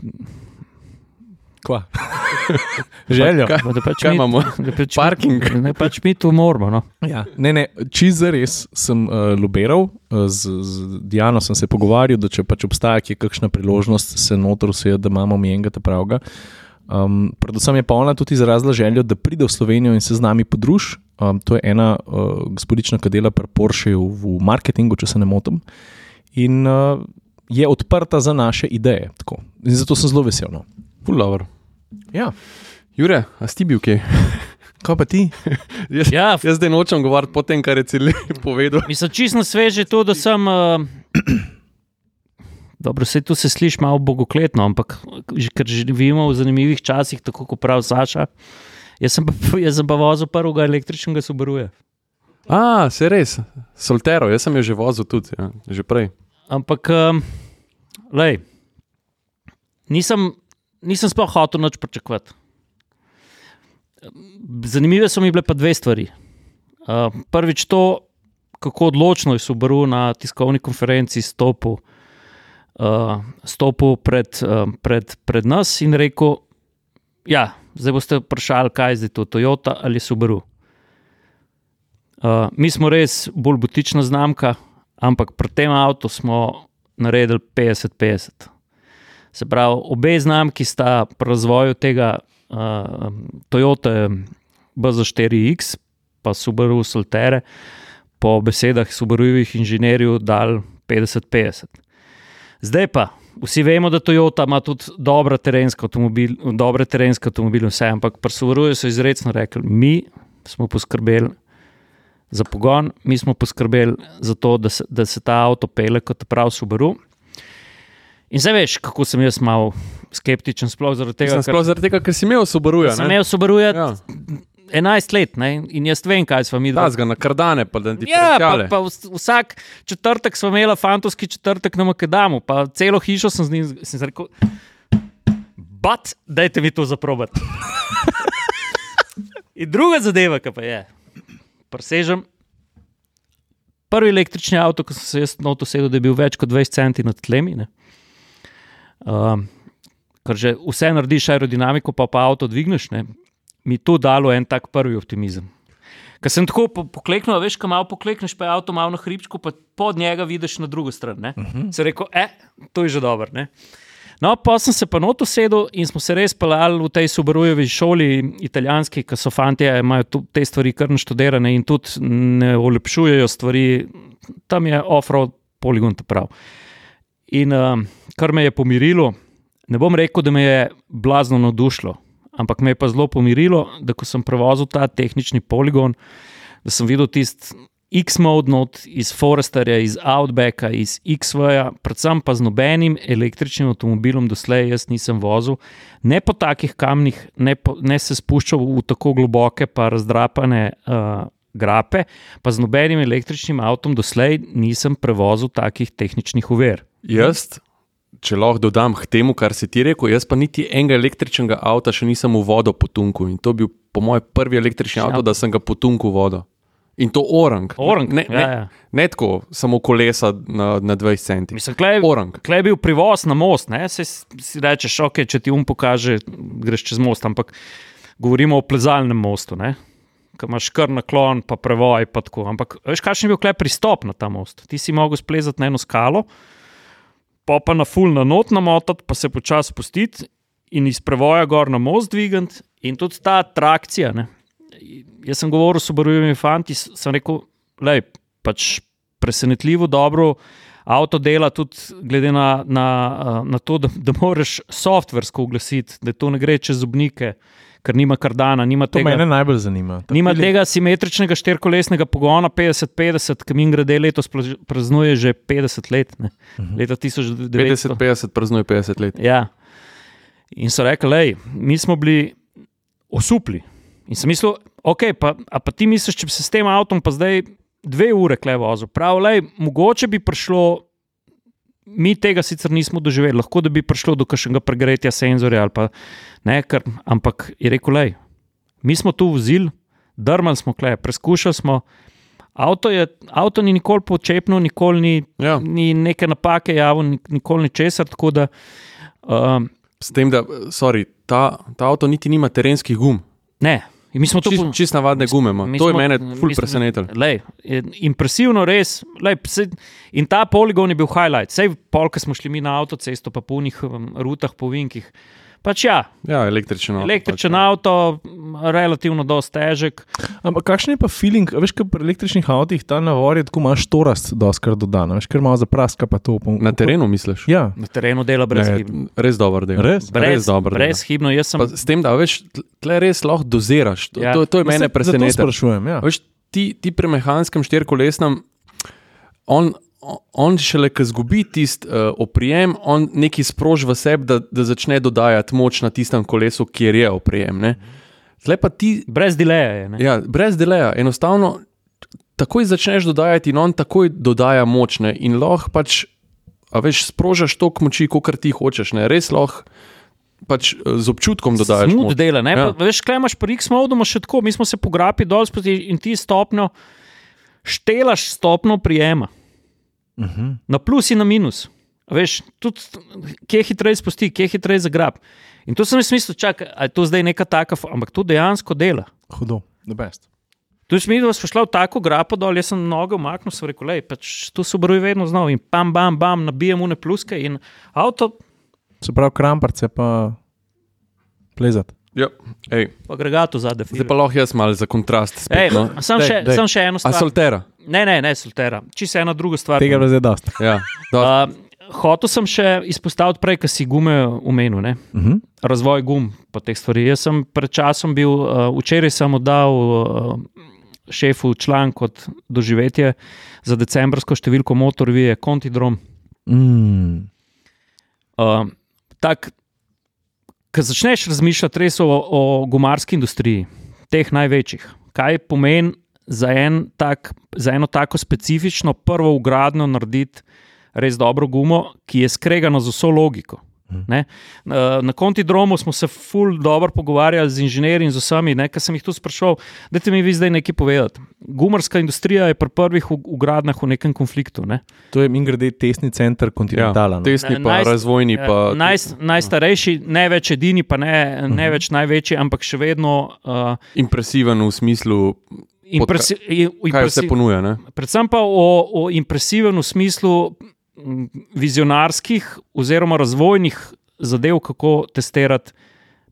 Kva? Željo. Kaj, Da pač kaj mi, imamo? da pač Parking. Mi, ne, pač mi to moramo. No. Ja, ne, ne, čisto zares sem uh, lobiral, uh, z, z Diano sem se pogovarjal, da če pač obstaja kakšna priložnost, se notor vse, da imamo mi enega ta pravga. Um, predvsem je pa ona tudi izrazila željo, da pride v Slovenijo in se z nami podruži. Um, to je ena uh, gospodična, ki dela pri Porscheju v marketingu, če se ne motim. In uh, je odprta za naše ideje. Tako. In zato sem zelo vesel. No. Pulover. Ja, Jure, a si bil kaj? kaj pa ti? Jaz, Ja, jaz zdaj nočem govoriti po tem, kar je cel povedal. Mislim, čisto sveže to, da sem. Uh, dobro, se tu se sliši malo bogokletno, ampak ker živimo v zanimivih časih, tako kot pravi Saša. Jaz sem pa, jaz sem pa vozil prvega električnega Subaruja. A, se res, Soltero, jaz sem jo že vozil tudi, ja, že prej. Ampak, um, lej, nisem, nisem sploh hotel nič pričakovati. Zanimive so mi bile pa dve stvari. Uh, prvič to, kako odločno je Subaru na tiskovni konferenci stopil, uh, stopil pred, uh, pred, pred nas in rekel: Ja, zdaj boste vprašali, kaj je zdaj to, Toyota ali Subaru. Uh, mi smo res bolj butična znamka, ampak pri tem avtu smo naredili 50-50. Se pravi, obe znamki sta pri razvoju tega uh, Toyota BZ4X, pa Subaru Soltere, po besedah Subarujevih inženirjev, dal 50-50. Zdaj pa, vsi vemo, da Toyota ima tudi dobre terenske avtomobile, dobre terenske avtomobile, vse, ampak pri Subaruju so izrecno rekli, mi smo poskrbeli za pogon, mi smo poskrbeli za to, da se, da se ta avto pele kot prav Subaru. In zdaj veš, kako sem jaz malo skeptičen, sploh zaradi tega, Sem sploh zaradi tega, ker si imel Subaruja. sem imel Subaruja Ja, 11 let ne? in jaz vem, kaj smo mi da, zga na kardane, pa da ti Ja, pa, prijale. pa vs- vsak četrtek smo imeli fantovski četrtek na Makedamu, pa celo hišo sem z njim sem rekel. Bat, dajte mi to zaprobati. In druga zadeva, ki pa je, presežem. Prvi električni avto, ko sem se jaz na to sedel, je bil več kot 20 centi nad tlemi. ne. Um, ker že vse narediš aerodinamiko, pa pa avto dvigneš, ne, mi to dalo en tak prvi optimizem. Ker sem tako po, pokleknil, veš, kam malo poklekneš, pa je avto malo na hribčku, pa pod njega vidiš na drugo stran. Uh -huh. Se rekel, e, to je že dobro. ne. No, pa sem se pa noto sedel in smo se res pelali v tej Subarujevi šoli, italijanski, ki so fanti, imajo te stvari kar naštudirane in tudi ne olepšujejo stvari. Tam je off-road poligon, ta prav. In um, kar me je pomirilo, ne bom rekel, da me je blazno navdušilo, ampak me je pa zelo pomirilo, da ko sem prevozil ta tehnični poligon, da sem videl tisti X-mode not iz Foresterja, iz Outbacka, iz X-Waya, predvsem pa z nobenim električnim avtomobilom doslej jaz nisem vozil, ne po takih kamnih, ne, po, ne se spuščal v tako globoke, pa razdrapane uh, grape, pa z nobenim električnim avtom doslej nisem prevozil takih tehničnih uver. Jaz, če lahko dodam k temu, kar si ti rekel, jaz pa niti enega električnega avta še nisem v vodo potunku. In to je bil po mojem prvi električni Ja. avto, da sem ga potunku v vodo. In to orang. Orang, ne, ja, ne, ja. ne tako, samo kolesa na, na 20 centi. Mislim, klej, Orang. Klej je bil privoz na most, ne? se si rečeš, ok, če ti um pokaže, greš čez most, ampak govorimo o plezalnem mostu, ki imaš kar naklon, pa prevoj. Pa tako. ampak veš, kakšen je bil klej pristop na ta most? Ti si mogel splezati na eno skalo, pa pa na full na not namotati, pa se počasi spustiti in iz prevoja gor na most dvigati, in tudi ta atrakcija. Ne? Jaz sem govoril s obrojivimi fanti, sem rekel, da pač presenetljivo dobro avto dela, tudi glede na, na, na to, da, da moraš softversko oglasiti, da to ne gre čez zubnike, ker nima kardana, nima To tega. mene najbolj zanima. Ta Nima tega simetričnega štirikolesnega pogona 50-50, ki mi grede letos praznuje že 50 let. Ne? Leta 1900. 50-50, praznuje 50 let. Ja. In so rekli, lej, mi smo bili osupli. In sem mislil, ok, pa, a pa ti misliš, če bi se s tem avtom pa zdaj dve ure kle vozil. Prav, lej, mogoče bi prišlo, mi tega sicer nismo doživeli, lahko da bi prišlo do kakšnega pregretja senzorja ali pa ne, ker, ampak je rekel, lej, mi smo tu vozili, drmali smo kle, preskušali smo. Avto, je, avto ni nikoli počepnil, nikoli ni, Ja. ni neke napake javil, ni- nikoli ni česar. Da um, S tem, da sorry, ta, ta avto niti nima terenskih gum. ne. In mi smo to Čist, po- čist navadne gume To je smo- mene ful mi smo- presenetilo. Lej, je impresivno, res. Lej, se, in ta poligon je bil highlight. Sej pol, ko smo šli mi na avtocesto, pa po unih um, rutah, po vinkih. Pač ja, Ja, električen avto. električen pač, ja. avto, m, relativno dosti težek. Ampak kakšen je pa feeling, veš, kaj pri električnih avtih ta navor je tako imaš torast, doskrat dodan, veš, ker malo zapraska pa to. Pa, Na terenu misliš? Ja, Na terenu dela brezhibno. Res dober del. Res? Brez, res dober del. brezhibno. Jaz sem Pa s tem, da veš, tle res lahko doziraš. To, Ja. ja. to, to je mene presenetilo. sprašujem. Ja. Veš, ti, ti pri mehanskem štirikolesnem, on, on šele, ko zgubi tisti uh, oprijem, on nekaj sproži v sebi, da, da začne dodajati moč na tistem kolesu, kjer je oprijem. ne. Tle pa ti, brez dileja. Je, ne. ja, brez deleja, enostavno takoj začneš dodajati in on takoj dodaja močne in lahko pač, a veš, sprožaš toliko moči, kot ti hočeš, ne, res lahko. Pač eh, z občutkom dodajaš. Smut dela. Ne? Ja. Ja. Veš, kaj imaš pri X-modu, še tako, mi smo se pograpi dol in ti stopnjo, štelaš stopnjo prijema. Uh -huh. Na plus in na minus. Veš, tudi kje hitreje spusti, kje hitreje zagrab. In to sem jaz mislil, čakaj, a je to zdaj neka taka, ampak to dejansko dela. Hudo, the best. Tu si mi, da smo šli v tako grapo dol, jaz sem noge umaknil, sem rekel, lej, pač tu so broji vedno znov in pam, bam, bam, nabijem une pluske in avto, Se pravi, kramparce pa plezati. Ja, ej, pa agregato zadaj. zdaj pa lahko jaz malo za kontrast. Spet, Ej, no. sem, Dej, še, dej. sem še eno A stvar. soltera. Ne, ne, ne, soltera. Čisto ena druga stvar. Tega je zdaj dosti. Ja, dosti. Uh, hotel sem še izpostaviti prej, ki si gume umenil. Ne? Uh -huh. Razvoj gum po teh stvareh. Jaz sem pred časom bil, uh, včeraj sem oddal uh, šefu članek od doživetje za decembrsko številko motorvije Contidrom. mm. Uh, tak, Ko začneš razmišljati res o, o gumarski industriji, teh največjih, kaj pomeni za, en tak, za eno tako specifično prvo ugradnjo narediti res dobro gumo, ki je skregano z vso logiko. Ne? Na kontidromu smo se ful dobro pogovarjali z inženirji in z vsemi, ker sem jih tu sprašval, da ti mi vi zdaj nekaj povedati. Gumarska industrija je pri prvih ug- ugradnjah v nekem konfliktu. Ne? To je mingrede tesni center kontinentala. Ja, no. tesni pa Najst- razvojni. Pa, Naj, najstarejši, ne več edini, pa ne, ne več največji, ampak še vedno uh, impresiven v smislu, impresi, i- kaj impresi, ponuja. Ne? predvsem pa o, o impresiven v smislu vizionarskih oziroma razvojnih zadev, kako testirati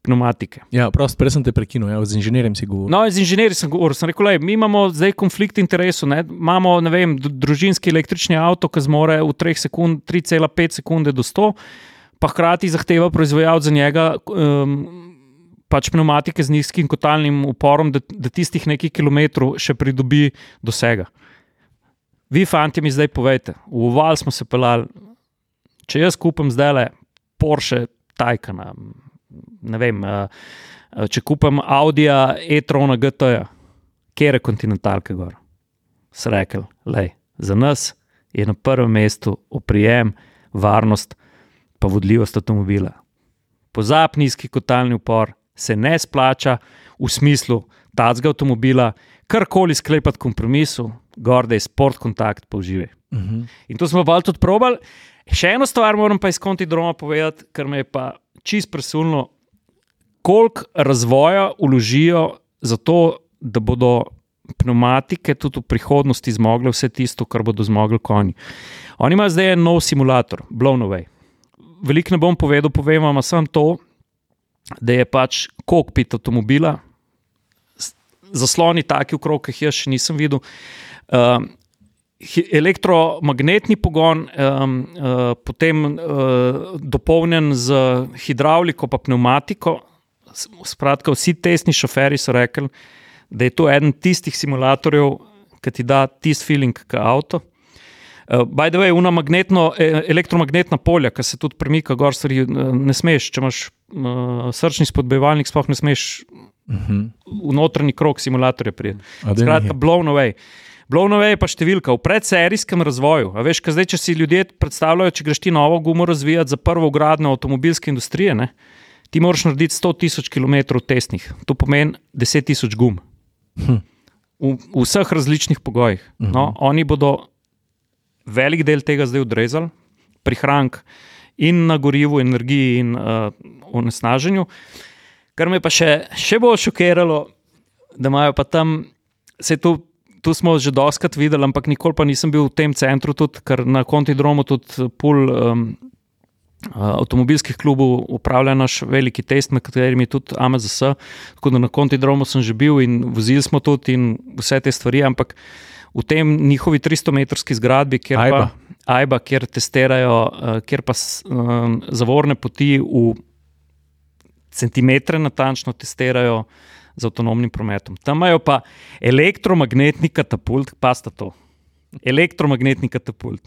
pneumatike. Ja, prosto, prej sem te prekinil, ja, z inženirjem si govoril. No, z inženirji sem govoril, sem rekel, lej, mi imamo zdaj konflikt interesov. Ne? Imamo ne vem, družinski električni avto, ki zmore v 3 sekund, 3,5 sekunde do 100, pa hkrati zahteva proizvajalec za njega. Um, Pač pneumatike z nizkim kotalnim uporom, da, da tistih nekaj kilometrov še pridobi dosega. Vi, fanti, mi zdaj povejte, v Val smo se pelali, če jaz kupim zdaj le Porsche Taycana, ne vem, eh, eh, če kupim Audi e-trona GT-ja, kjer je kontinentalka gor. Srekel, lej, za nas je na prvem mestu oprijem, varnost, pa vodljivost avtomobila. Pozab nizki kotalni upor se ne splača v smislu tacga avtomobila, karkoli sklepati kompromisu, gor da je sport kontakt, pa uživaj. Uh -huh. In to smo pa tudi probali. Še eno stvar moram pa iz konti droma povedati, kar me je pa čist presunilo, koliko razvoja uložijo za to, da bodo pneumatike tudi v prihodnosti zmogle vse tisto, kar bodo zmogli konji. Oni imajo zdaj en nov simulator, Blown Away. Veliko ne bom povedal, povem vam samo to, da je pač kokpit avtomobila, zasloni taki okrog, ki jih jaz še nisem videl. Hi- elektromagnetni pogon, um, uh, potem uh, dopolnjen z hidravliko, pa pneumatiko. Skratka, vsi testni šoferji so rekli, da je to eden tistih simulatorjev, ki ti da tisti feeling, kot avto. Uh, by the way, una magnetno, eh, elektromagnetna polja, ki se tudi premika, gor stvari, eh, ne smeš, če imaš uh, srčni spodbujevalnik, sploh ne smeš Uh -huh. v notranji krog simulatorja daj Skratka, blown away. Blown away je pa številka v predserijskem razvoju. A veš, kaj zdaj, če si ljudje predstavljajo, če greš ti novo gumo razvijati za prvo gradnjo avtomobilske industrije, ne, ti moraš narediti 100 tisoč km testnih. To pomeni 10 tisoč gum. Hm. V, v vseh različnih pogojih. No, oni bodo velik del tega zdaj odrezali, prihrank in na gorivu, energiji in uh, onesnaženju. Kar me pa še, še bolj šokiralo, da imajo pa tam, se tu, tu smo že doskrat videli, ampak nikoli pa nisem bil v tem centru, tudi, ker na kontidromu tudi pol um, avtomobilskih klubov upravlja naš veliki test, med katerimi je tudi AMZS. Tako da na kontidromu sem že bil in vozili smo tudi in vse te stvari, ampak v tem njihovi 300-metrski zgradbi, kjer Ajba. pa. Ajba, kjer testirajo, uh, kjer pa um, zavorne poti v centimetre natančno testirajo z avtonomnim prometom. Tam imajo pa elektromagnetni katapult, pa sta to. Elektromagnetni katapult.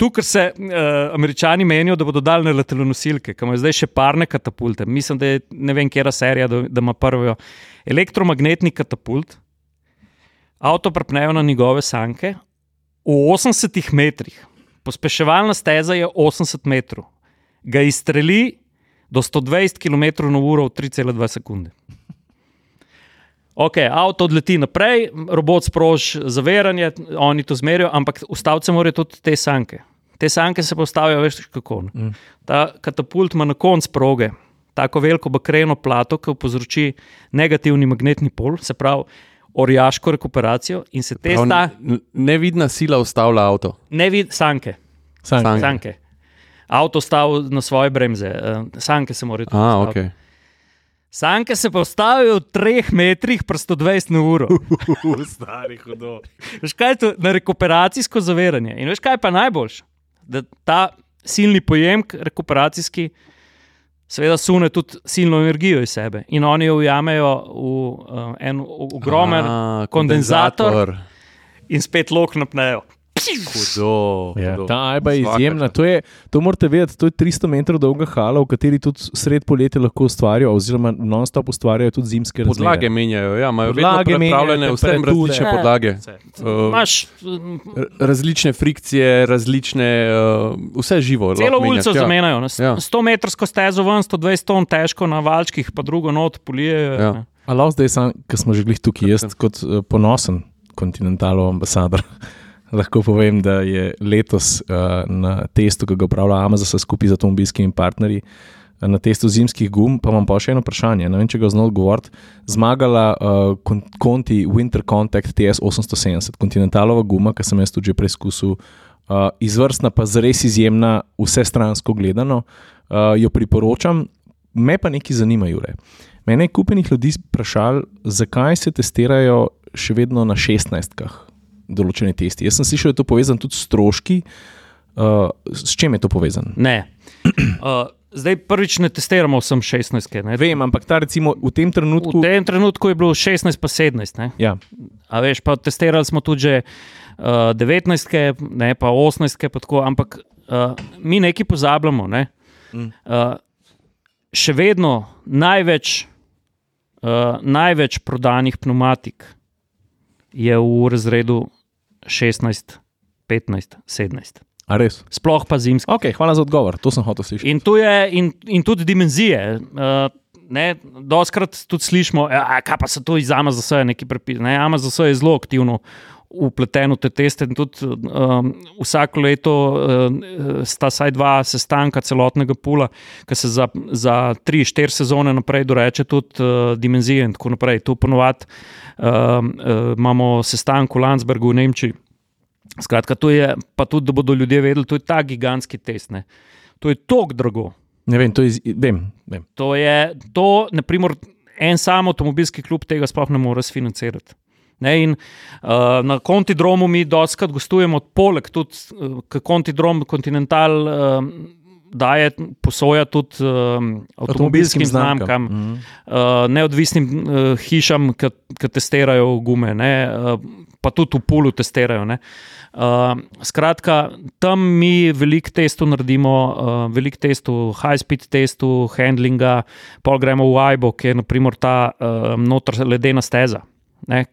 Tukaj se uh, američani menijo, da bodo dali na letalonosilke, ki imajo zdaj še parne katapulte. Mislim, da je ne vem, kera serija, da, da ima prvo. Elektromagnetni katapult, avto prepnejo na njegove sanke v 80 metrih. Pospeševalna steza je 80 metrov, ga izstreli do 120 km/h v 3,2 sekunde. Ok, avto odleti naprej, robot sproži zaviranje, oni to zmerijo, ampak ustavce morajo tudi te sanke. Te sanke se postavijo, veš kako. Mm. Ta katapult ima na koncu proge tako veliko bakreno plato, ki povzroči negativni magnetni pol, se pravi orjaško rekuperacijo in se te sta Nevidna sila ustavlja avto. ne vidi sanke. Sank. Sank. sanke. Avto stavi na svoje bremze, eh, sanke se morajo tudi A, okay. Sanke se postavijo v treh metrih, pa 120 na uro. Stari hudo. Veš kaj je to na rekuperacijsko zaviranje? In veš kaj je pa najboljše? Da ta silni pojemk, rekuperacijski, seveda sune tudi silno energijo iz sebe. In oni jo ujamejo v uh, en ogromen A, kondenzator in spet lok napnejo. Hudo. Ja, hudo. ta ajba je izjemna. To, je, to morate vedeti, to je 300 metrov dolga hala, v kateri tudi sred poletja lahko ustvarijo, oziroma non-stop ustvarjajo tudi zimske razmere. Podlage menjajo, ja, imajo Podlage vedno pripravljene vse različne Ja. podlage. Vse. Uh, Imaš R- različne frikcije, različne, uh, vse živo. celo ulico ja. zamenjajo. Ja. 100 metrsko stezo ven, 120 ton težko na valčkih, pa drugo not polijejo. Ja. ne. A lahko zdaj, sam, ki smo že glih tukaj, jaz kot uh, ponosen kontinentalov ambasador. Lahko povem, da je letos uh, na testu, ki ga upravlja Amazon skupaj z avtomobilskimi partnerji, uh, na testu zimskih gum, pa imam pa še eno vprašanje. Ne vem, če ga znal odgovoriti. Zmagala uh, Con- Conti Winter Contact TS 870, kontinentalova guma, ki sem jaz tudi že preizkusil, uh, izvrstna, pa zares izjemna, vse stransko gledano. Uh, jo priporočam, me pa nekaj zanima, Jure. Mene je kupenih ljudi vprašali, zakaj se testirajo še vedno na 16-kah določene testi. Jaz sem slišal, da je to povezano tudi s stroški. Uh, s čim je to povezano? Ne. Uh, zdaj prvič ne testiramo vsem 16. Ne? Vem, ampak ta recimo v tem trenutku. V tem trenutku je bilo 16 pa 17. Ne? Ja, A veš, pa testirali smo tudi že, uh, 19, ne pa 18, pa tako, ampak uh, mi nekaj pozabljamo. Ne? Mm. Uh, še vedno največ, uh, največ prodanih pneumatik je v razredu 16, 15, 17. a res. Sploh pa zimski. Ok, hvala za odgovor, to sem hotel slišati. In, tu je, in, in tudi dimenzije. Uh, ne, doskrat tudi slišimo, da pa se to iz Amazona nekaj prepiše. Ne, Amazon je zelo aktivno upleten v te teste. in Tudi, um, vsako leto uh, sta saj dva sestanka celotnega pula, ki se za, za tri, štiri sezone naprej doreče tudi uh, dimenzije in tako naprej. Tu ponovadi um, uh, imamo sestanek v Landsbergu v Nemčiji. Skratka, to je pa tudi, da bodo ljudje vedeli, to je ta gigantski test. Ne. To je tako drago. Ne vem, to je, vem, vem. To je, to, naprimer, en sam avtomobilski klub tega sploh ne more sfinancirati. Ne, in, uh, na kontidromu mi doskrat gostujemo, poleg tudi uh, kontidrom Continental uh, daje posoja tudi uh, avtomobilskim znamkam, Mhm. uh, neodvisnim uh, hišam, ki testirajo gume, ne, uh, pa tudi v pulu testirajo. Ne. Uh, skratka, tam mi veliko testov naredimo, uh, veliko testov, high-speed testov, handlinga, pol gremo v Aibo, ki je naprimer ta uh, notor ledena steza. Ne.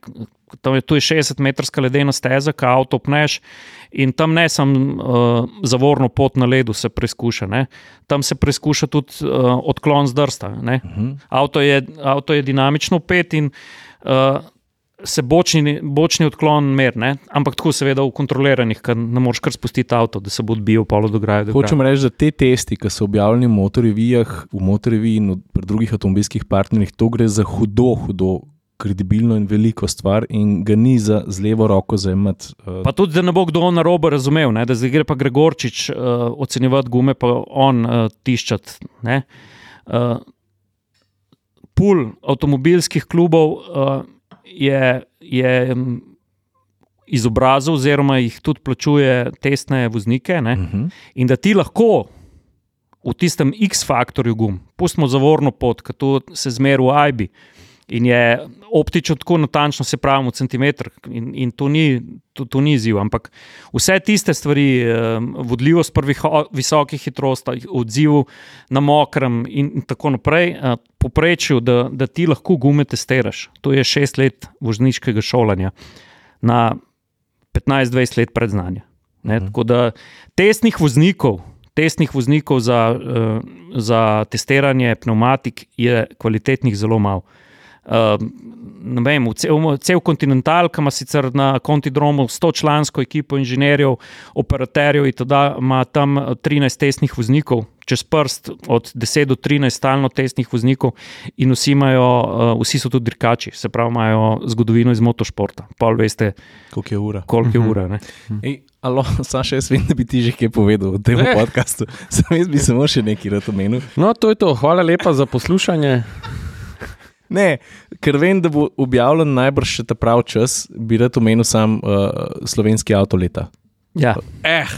Tam je, je 60-metrska ledena steza, ki avto pneš. In tam ne samo uh, zavorno pot na ledu se preizkuša, ne. tam se preizkuša tudi uh, odklon z drsta. ne. Avto je, avto je dinamično pet in uh, se bočni, bočni odklon meri, ampak tako seveda v kontroliranih, ker ne moreš kar spustiti avto, da se bo odbijal polo do graja. Hočem reči, da te testi, ki so objavljeni v motorjevijah, v motorjeviji in pri drugih avtomobilskih partnerjih, to gre za hudo, hudo kredibilno in veliko stvar, in ga ni za z levo roko zajemati. Uh, Pa tudi, da ne bo kdo na robu razumel, ne? da zdaj gre pa Gregorčič uh, ocenjevati gume, pa on uh, tiščati. ne. Uh, Pul avtomobilskih klubov uh, je, je mm, izobrazil, oziroma jih tudi plačuje testne voznike. Ne? uh -huh. In da ti lahko v tistem X-faktorju gum, pustimo zavorno pot, ki tu se zmeri v AIBI. In je optično tako natančno, se pravi, v centimetr, in, in to ni, to, to ni izziv. Ampak vse tiste stvari, eh, vodljivost pri viho- visokih hitrostih, odziv na mokrem, in, tako naprej, eh, poprečju, da, da ti lahko gume testiraš. To je šest let vozniškega šolanja na 15-20 let predznanja. Ne, Mhm. Tako da testnih voznikov, testnih voznikov za, uh, za testiranje pneumatik je kvalitetnih zelo malo. Uh, vem, cel, cel kontinental, ki ima sicer na kontidromu 100 člansko ekipo inženirjev, operaterjev, in tada ima tam eh, 13 testnih voznikov, čez prst od 10 do 13 stalno testnih voznikov, in vsi, imajo, uh, vsi so tudi dirkači, se pravi, imajo zgodovino iz motošporta. Pol veste, Koliko je ura? koliko je ura. Ne? Ej, alo, Saša, jaz vem, da bi ti že kaj povedal o tem Ne. podkastu. Sam jaz bi samo še nekaj rad omenil. No, to je to. Hvala lepa za poslušanje. Ne, ker vem, da bo objavljen najbrž še ta pravi čas, bi rad omenil sam uh, slovenski avto leta. Ja. Eh,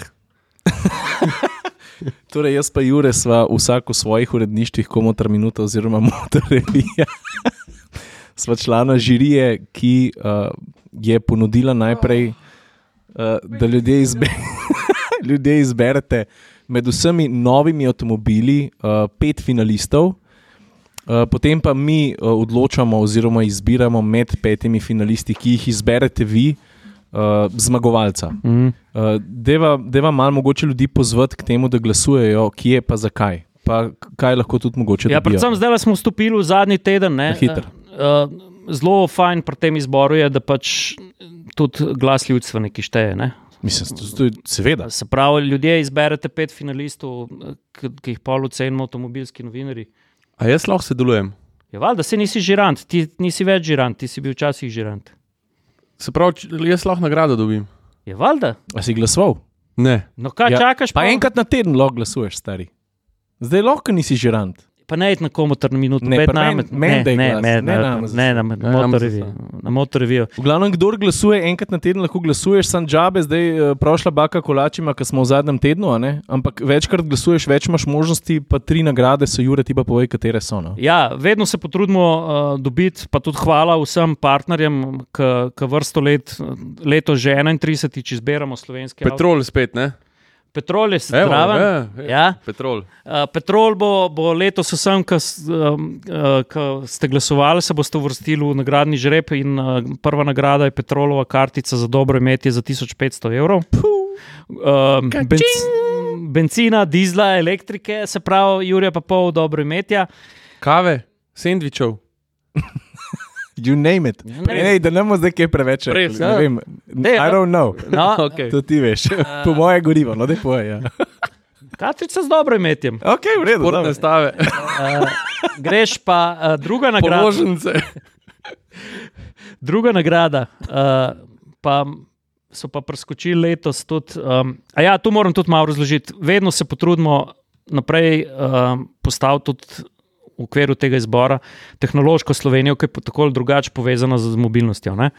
Torej, jaz pa Jure sva vsak v svojih uredništvih, komotar minuta oziroma motorevija. sva člana žirije, ki uh, je ponudila najprej, uh, da ljudje, izbe ljudje izberete med vsemi novimi avtomobili uh, pet finalistov. Uh, potem pa mi uh, odločamo, oziroma izbiramo med petimi finalisti, ki jih izberete vi, uh, zmagovalca. Mm. Uh, deva, deva malo mogoče ljudi pozvati k temu, da glasujejo, kje pa zakaj. Pa kaj lahko tudi mogoče. Ja, dobijo. predvsem zdaj smo vstopili v zadnji teden. Ne, Na hitro. Uh, zelo fajn pri tem izboru je, da pač tudi glas ljudstva nekaj šteje. Ne? Mislim, je seveda. Se pravi, ljudje izberete pet finalistov, ki, jih pol ocenimo avtomobilski novinari. A jaz lahko sodelujem. Je valjda, se nisi žirant, ti nisi več žirant, ti si bil včasih žirant. Se pravi, jaz lahko nagrado dobim. Je valjda. A si glasoval? Ne. No, kaj ja, čakaš? Pa pol? enkrat na teden lahko glasuješ, stari. Zdaj lahko nisi žirant. Pa ne na komuter na minuto, Ne, pet meni daj ne, glas, ne, ne ne, name za ne, na Ne, name motorrevijo. za Na motorrevijo. V glavnem, kdo glasuje enkrat na teden, lahko glasuješ, sam džabe, zdaj uh, prošla baka kolačima, ki smo v zadnjem tednu, a ne? ampak večkrat glasuješ, več imaš možnosti, pa tri nagrade so, Jure, ti pa povej, katere so. No? Ja, vedno se potrudimo uh, dobiti, pa tudi hvala vsem partnerjem, ki vrsto let, leto že 31. izberemo slovenske. Petrol spet, ne? Petrol je zdraven. ja, ja. Ja. Petrol. Uh, Petrol bo, bo letos vsem, ki um, uh, ste glasovali, se boste uvrstili v nagradni žreb. In, uh, prva nagrada je Petrolova kartica za dobro imetje za 1500 evrov. Um, benc, benzina, dizla, elektrike, se pravi, Jurija pa pol dobro imetja. Kave, sendvičev. You name it. Ja, ne. Ej, da ne bomo zdaj kaj preveč. Res, ne ja. vem. Ne, I don't know. No, Okay. To ti veš. Po moje gorivo, no, da je poje. Ja. Kartica z dobro imetjem. Ok, v redu. Športne stave, Uh, greš pa uh, druga nagrada. položnice. Druga nagrada, uh, pa so pa preskočili letos tudi. Um, a ja, tu moram tudi malo razložiti. Vedno se potrudimo naprej uh, postaviti tudi v okviru tega izbora tehnološko Slovenijo, ki je tako ali drugače povezana z mobilnostjo. Ne?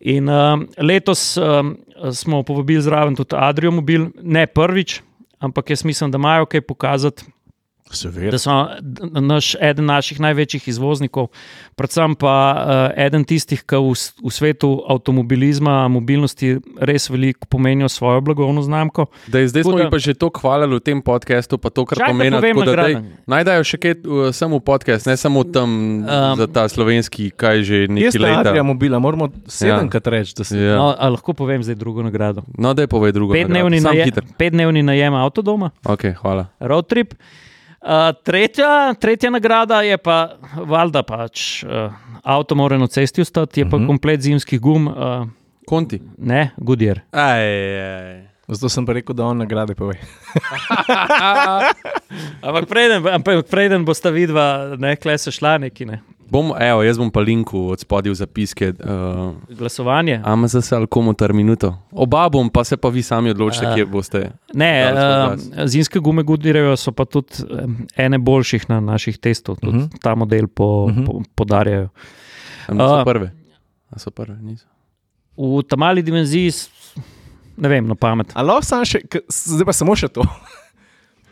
In um, letos um, smo povabili zraven tudi Adrijo Mobil, ne prvič, ampak jaz mislim, da imajo kaj pokazati Seveda. da so naš, eden naših največjih izvoznikov, predvsem pa uh, eden tistih, ki v, v svetu avtomobilizma, mobilnosti res veliko pomenijo svojo blagovno znamko. Da je zdaj Tako smo da- jih pa že to hvalili v tem podkastu, pa to kar da pomeni, tako da daj, naj dajo še kaj uh, samo podcast, ne samo tam um, za ta slovenski, kaj že sta leta. Adrija mobila, moramo sedemkrat reči, da se. Ja. No, lahko povem zdaj drugo nagrado. No, da je povej drugo. Petdnevni, Sam naje, hiter. petdnevni najem avtodoma, Ok, hvala. road trip. Uh, tretja, tretja nagrada je pa, valjda pač, uh, avto mora na cesti ostati, je pa uh -huh. komplet zimskih gum, uh, Konti. ne, Goodyear. Aj, aj. Zato sem pa rekel, da on nagrade pove. Ampak preden, ampak preden bosta vidva, ne, kle se šla neki. Ne. Bom, evo, jaz bom pa linku od spodaj v zapiske. Uh, Glasovanje. AMZS ali komu ter minuto. Oba bom, pa se pa vi sami odločite, A. kje boste. Ne, uh, zimske gume Goodyearjeve so pa tudi em, ene boljših na naših testov, tudi uh Mhm. -huh. ta model po, uh Mhm. -huh. po, podarjajo. A niso A. prve. A so prve, niso. V ta mali dimenziji, ne vem, na pamet. Ali lahko samo še, zdaj pa samo še to.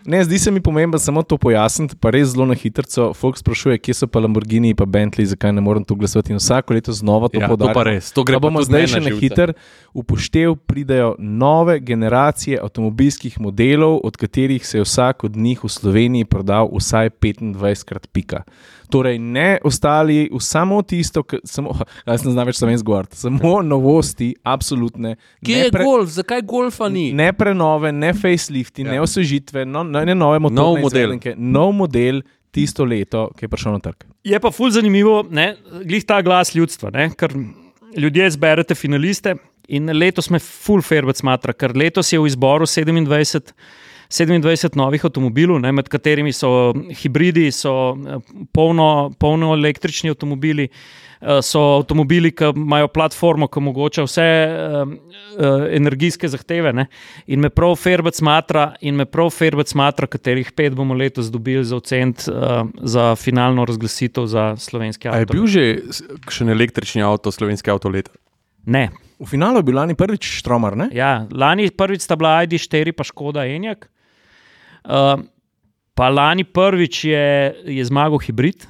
Ne, zdi se mi pomembno samo to pojasniti, pa res zelo na hitro. Folk sprašuje, kje so pa Lamborghini in pa Bentley, zakaj ne morem tu glasovati. In vsako leto znova to Ja, to podarjamo. pa res. To gre Pa bomo pa zdaj še na hiter upoštev, pridejo nove generacije avtomobilskih modelov, od katerih se je vsak od njih v Sloveniji prodal vsaj 25 krat pika. Torej, ne ostali v samo tisto, kar samo, jaz ne znam več slovensko govoriti, samo novosti, absolutne. Kje ne je golf? Zakaj golfa ni? Ne prenove, ne facelifti, ja. Ne osvežitve, no, no, ne nove motorje. Nov model. Nov model tisto leto, ki je prišel na trg. Je pa ful zanimivo, ne, glih ta glas ljudstva, ne, ker ljudje zberete finaliste in letos me ful ferbec smatra, ker letos je v izboru 27. 27 novih avtomobilov, ne, med katerimi so hibridi, so eh, polno, polno električni avtomobili, eh, so avtomobili, ki imajo platformo, ki omogoča vse energijske zahteve. Ne, in me prav ferbec smatra, in me prav ferbec smatra, katerih pet bomo letos dobili za ocent za finalno razglasitev za slovenski A je avto. bil že kakšen električni avto, slovenski avto leta? Ne. V finalu je bil lani prvič Štromar, ne? Ja, lani prvič sta bila ID4, pa Škoda Enjak. Uh, pa lani prvič je, je zmagal hibrid.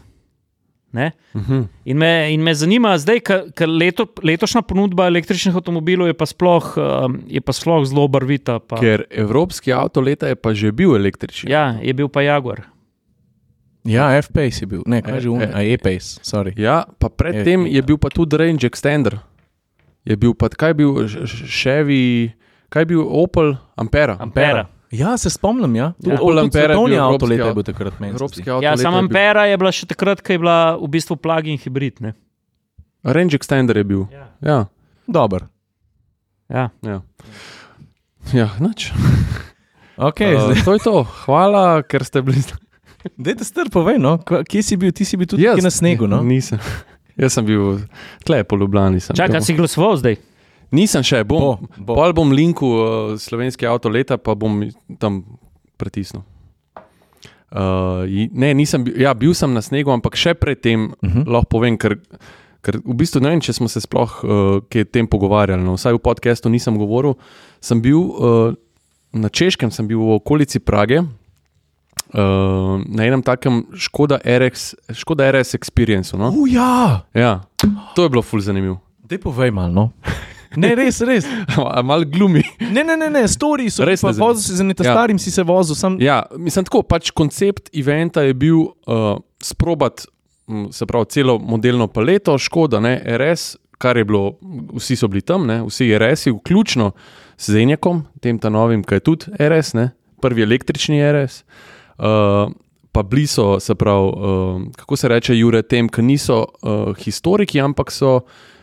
Ne? Uh -huh. In me, in me zanima, zdaj, ker leto, letošnja ponudba električnih avtomobilov je pa sploh, um, je pa sploh zelo barvita. Pa, Ker evropski avto leta je pa že bil električni. ja, je bil pa Jaguar. Ja, F-Pace je bil, ne, kaj E- že umem, e- E-Pace, sorry. Ja, pa predtem je bil pa tudi range extender. Je bil pa, kaj je bil, Chevy, kaj je bil Opel Ampera. Ampera. Ja, se spomnim, ja. Ja. Opel Ampera je bil avto leta je bil takrat meni. Ja, bil- Ampera je bila še takrat, ko je bila v bistvu plug-in hibrid. Ne? Range extender je bil. Ja. Ja, Dober. Ja. ja. Ja, nič. Okay, Uh, uh, to je to. Hvala, ker ste bili. Dajte strp, povej, no, kje si bil, ti si bil tudi Jaz- na snegu. No? Nisem. Jaz sem bil tle po Ljubljani. sem Čakaj, si glasoval zdaj? Nisem še, bom. Bo, bo. Pol bom linku uh, slovenski avto leta, pa bom tam pritisnil. Uh, ne, nisem ja, bil sem na snegu, ampak še predtem uh Mhm. -huh. lahko povem, ker, ker v bistvu ne vem, če smo se sploh uh, kaj o tem pogovarjali. No, vsaj v podkastu nisem govoril. Sem bil uh, na Češkem, sem bil v okolici Prage. Uh, na enem takem Škoda RS, Škoda RS Experience. No? Uh, ja, Ja, to je bilo ful zanimivo. daj povej malo. No. Ne, res, res. Mal glumi. Ne, ne, ne, ne. stori so. Res vozil si za nekaj Ja. starim, si se vozil. Sam... Ja, mislim tako, pač koncept eventa je bil uh, sprobati, m, se pravi, celo modelno paleto, škoda, ne, RS, kar je bilo, vsi so bili tam, ne, vsi RS-i, vključno z Zenjakom, tem ta novim, ki je tudi RS, ne, prvi električni RS. Uh, pa bili so, se pravi, uh, kako se reče, Jure, tem, ki niso uh, historiki, ampak so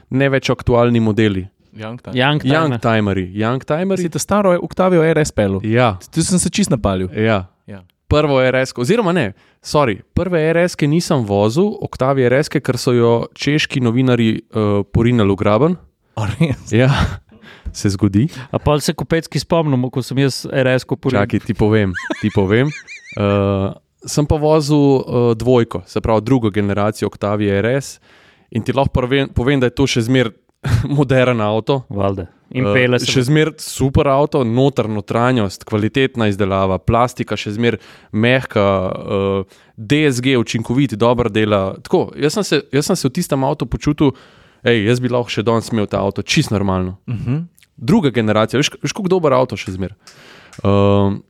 ne več aktualni modeli. Young time. Young Timer. Young timeri, young timeri. Si te staro Octavio RS pelu. Ja, Tu sem se čist napalil. ja. Ja. prvo RS, oziroma ne, sorry, prve RS, ki nisem vozil, Octavia RS, ker so jo češki novinari uh, porinili v graben. Ja, se zgodi. A pa se kopecki spomnimo, ko sem jaz RS kupil. Čakaj, ti povem. Ti povem. Uh, sem pa vozil uh, dvojko, se pravi drugo generacijo Octavia RS. In ti lahko povem, povem da je to še zmeraj modern avto. Valde. In Uh, pele se. še zmeraj super avto, noter notranjost, kvalitetna izdelava, plastika še zmeraj mehka, uh, DSG, učinkovit, dobro dela. Tako, jaz, sem se, jaz sem se v tistem avtu počutil, hej, jaz bi lahko še danes imel ta avto, čist normalno. Uh -huh. Druga generacija, veš, veš kako dober avto še zmeraj. Um,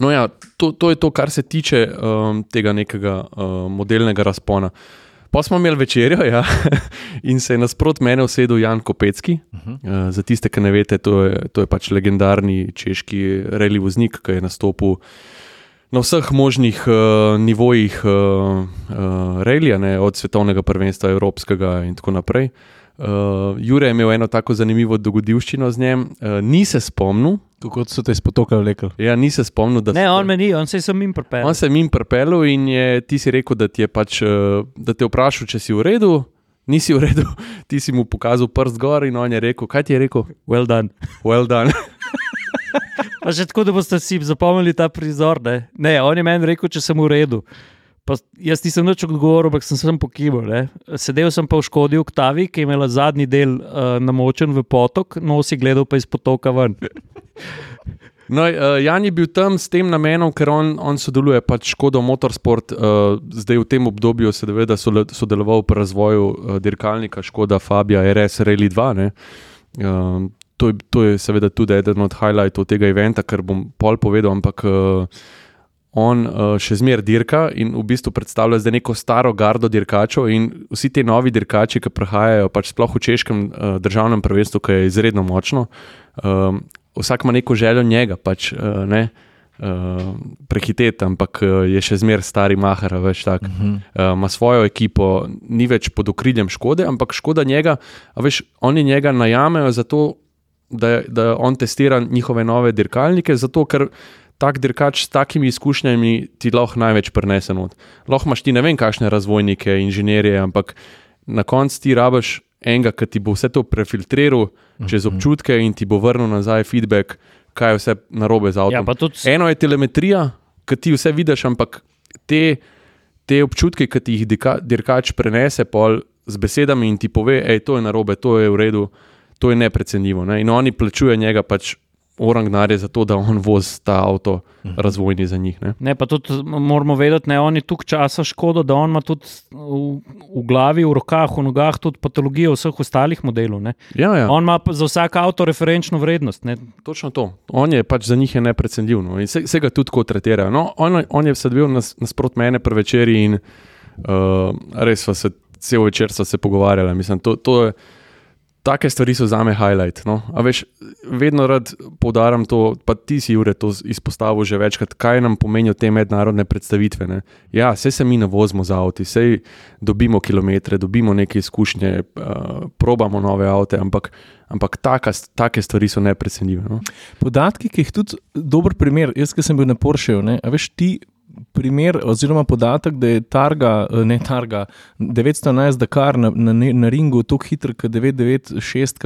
no, ja, to, to je to, kar se tiče um, tega nekega uh, modelnega razpona. Pa smo imeli večerjo ja, in se je nasprot mene usedel Jan Kopecki. Uh -huh. uh, za tiste, ki ne veste, to je, to je pač legendarni češki reli voznik, ki je nastopil na vseh možnih uh, nivojih uh, uh, relija, ne, od svetovnega prvenstva, evropskega in tako naprej. Uh, Jure je imel eno tako zanimivo dogodivščino z njim, uh, ni se spomnil. Kako so te iz potoka vlekli? Ja, ni se spomnil, da Ne, so- on me ni, on se je sam jim pripeljal. On se je jim pripeljal in je, ti si rekel, da, ti je pač, eh, da te je vprašal, če si v redu. Nisi v redu, ti si mu pokazal prst gor in on je rekel, kaj ti je rekel? Well done. Well done. Pa že tako, da boste si zapomnili ta prizor. Ne, ne on je meni rekel, če sem v redu. Pa jaz nisem nič odgovoril, ampak sem sem pokival. Sedel sem pa v Škodi v Oktavi, ki je imela zadnji del uh, namočen v potok, nosi gledal pa iz potoka ven. No, uh, Jan je bil tam s tem namenom, ker on, on sodeluje pač Škodo Motorsport, uh, zdaj v tem obdobju seveda sole- sodeloval pri razvoju uh, dirkalnika Škoda Fabia RS Rally 2. ne. Uh, to, to je seveda tudi eden od highlightov tega eventa, kar bom pol povedal, ampak uh, on uh, še zmeraj dirka in v bistvu predstavlja zdaj neko staro gardo dirkačev in vsi ti novi dirkači, ki prihajajo, pač sploh v češkem uh, državnem prvenstvu, ki je izredno močno. Um, vsak ima neko željo njega, pač uh, ne. Uh, prehiteti, ampak je še zmeraj stari mahar, več tak. Uh -huh. uh, ima svojo ekipo, ni več pod okriljem škode, ampak škoda njega, veš, oni njega najamejo zato, da, da on testira njihove nove dirkalnike, zato ker tak dirkač s takimi izkušnjami ti lahko največ prenese not. Lahko imaš ti ne vem, kakšne razvojnike, inženirje, ampak na koncu ti rabiš enega, ki ti bo vse to prefiltriral čez občutke in ti bo vrnil nazaj feedback, kaj je vse narobe z avtom. Ja, tudi Eno je telemetrija, ki ti vse vidiš, ampak te, te občutke, ki ti jih dirkač prenese pol z besedami in ti pove, je to narobe, to je v redu, to je neprecenljivo. Ne? In oni plačujejo njega pač orangnare za to, da on vozi ta avto razvojni za njih. Ne? Ne, pa tudi moramo vedeti, da on je tukaj časa škodo, da on ima tudi v, v glavi, v rokah, v nogah tudi patologijo vseh ostalih modelov. Ne. Ja, ja. On ima pa za vsak avto referenčno vrednost. Ne. Točno to. On je pač za njih je neprecenljiv no. in se, se ga tudi tako tretirajo. No, on, on je sedel nas, nasprot mene pri večerji in uh, res sva se cel večer sva se pogovarjala. Mislim, to, to je, take stvari so za me highlight. No. A veš, vedno rad poudarjam to, pa ti si, Jure, to izpostavil že večkrat, kaj nam pomenijo te mednarodne predstavitve. Ne. Ja, vse se mi ne vozimo z avti, vse dobimo kilometre, dobimo neke izkušnje, uh, probamo nove avte, ampak, ampak taka, take stvari so neprecenljive. No. Podatki, ki jih tudi dober primer, jaz, ki sem bil na Porscheju, veš ti. Primer, oziroma podatek, da je Targa, eh, ne Targa, 911 Dakar na, na, na ringu tako hiter kot 996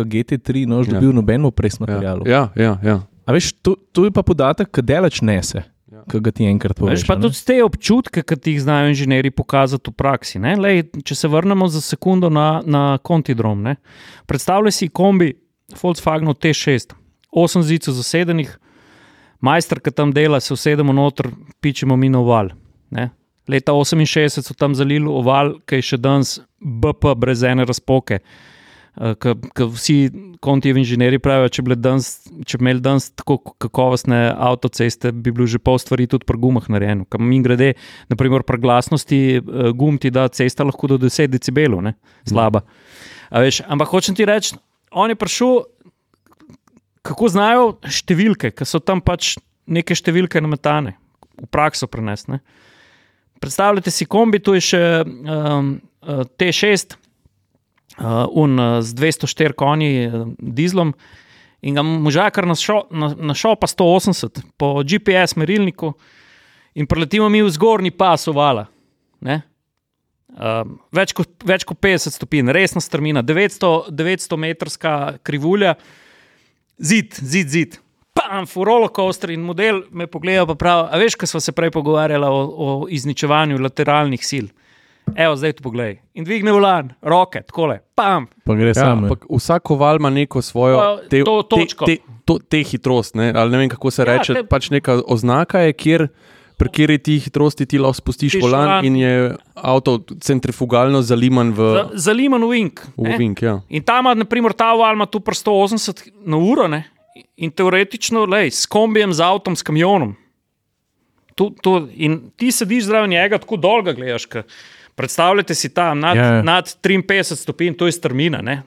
GT3, nož Ja. dobil nobeno pres materialu. Ja, ja, ja. A veš, to, to je pa podatek, ki delač nese, Ja. ki ga ti enkrat poveš. Veš, pa a ne. tudi te občutke, ki ti jih znajo inženirji pokazati v praksi. ne. Lej, če se vrnemo za sekundo na, na kontidrom. Ne. Predstavljaj si kombi Volkswagen T6, 8 zidcev zasedenih, majster, ki tam dela, se usedemo noter, pičemo mi na oval. Ne. Leta 68 so tam zalili oval, ki je še danes BP brez ene razpoke. Ker vsi kontijevi inženirji pravijo, če bi imeli danes tako kakovostne avtoceste, bi bilo že pol stvari tudi pri gumah narejeno. Kam mi grede, naprimer, pri glasnosti eh, gum ti da cesta lahko do 10 decibelov, ne? slaba. A Veš, ampak hočem ti reči, on je prišel, kako znajo številke, ki so tam pač neke številke nametane, v prakso prenesene. Predstavljajte si kombi, tu je še um, uh, T6, uh, un, uh, z 204 konji, uh, dizlom, in ga možakar našel na, našel pa 180 po GPS merilniku, in preletimo mi v zgornji pas ovala. Ne? Um, več, kot, več kot 50 stopinj, resna strmina, 900, 900 metrska krivulja, zid, zid, zid. Pam, furolo coaster in model me pogleda, pa pravi, a veš, kaj smo se prej pogovarjali o, o izničevanju lateralnih sil. Evo, zdaj to poglej. In dvigne volan, roke, takole, pam. Pa gre Ja, samo. ampak vsak oval ima neko svojo te, to točko. Te, te, to, te hitrost, ne, ali ne vem, kako se Ja, reče. te- Pač neka oznaka je, kjer, pri kateri ti hitrosti ti lahko spustiš Spustiš volan volan. in je avto centrifugalno zaliman v, Za- Zaliman wing. v ne. vink. Ja. In tam, ima, naprimer, ta oval ima tu pri 180 na uro, ne? in teoretično, lej, s kombijem, z avtom, s kamionom. Tu, tu, in ti sediš zraven njega, tako dolgo gledaš. ke Predstavljajte si tam nad, Ja, ja. yeah. nad 53 stopinj, to je strmina. Ne?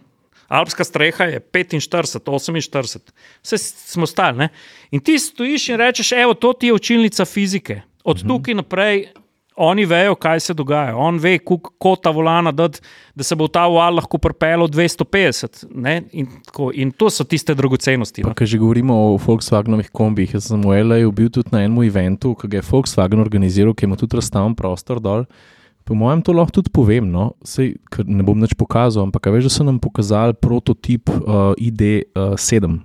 Alpska streha je 45, 48, vse smo stali. Ne? In ti stojiš in rečeš, evo, to ti je učilnica fizike. Od Mhm. tukaj naprej oni vejo, kaj se dogaja. On ve, kako ta volana, dati, da se bo ta val lahko pripeljal 250. In, tako, in to so tiste dragocenosti. No. Ker že govorimo o Volkswagenovih kombih. Jaz sem v L.A. bil tudi na enem eventu, ki ga je Volkswagen organiziral, ki ima tudi razstavljen prostor dol. Po mojem, to lahko tudi povem. No? Sej, ne bom več pokazal, ampak veš, da so nam pokazali prototip uh, ID7. Uh,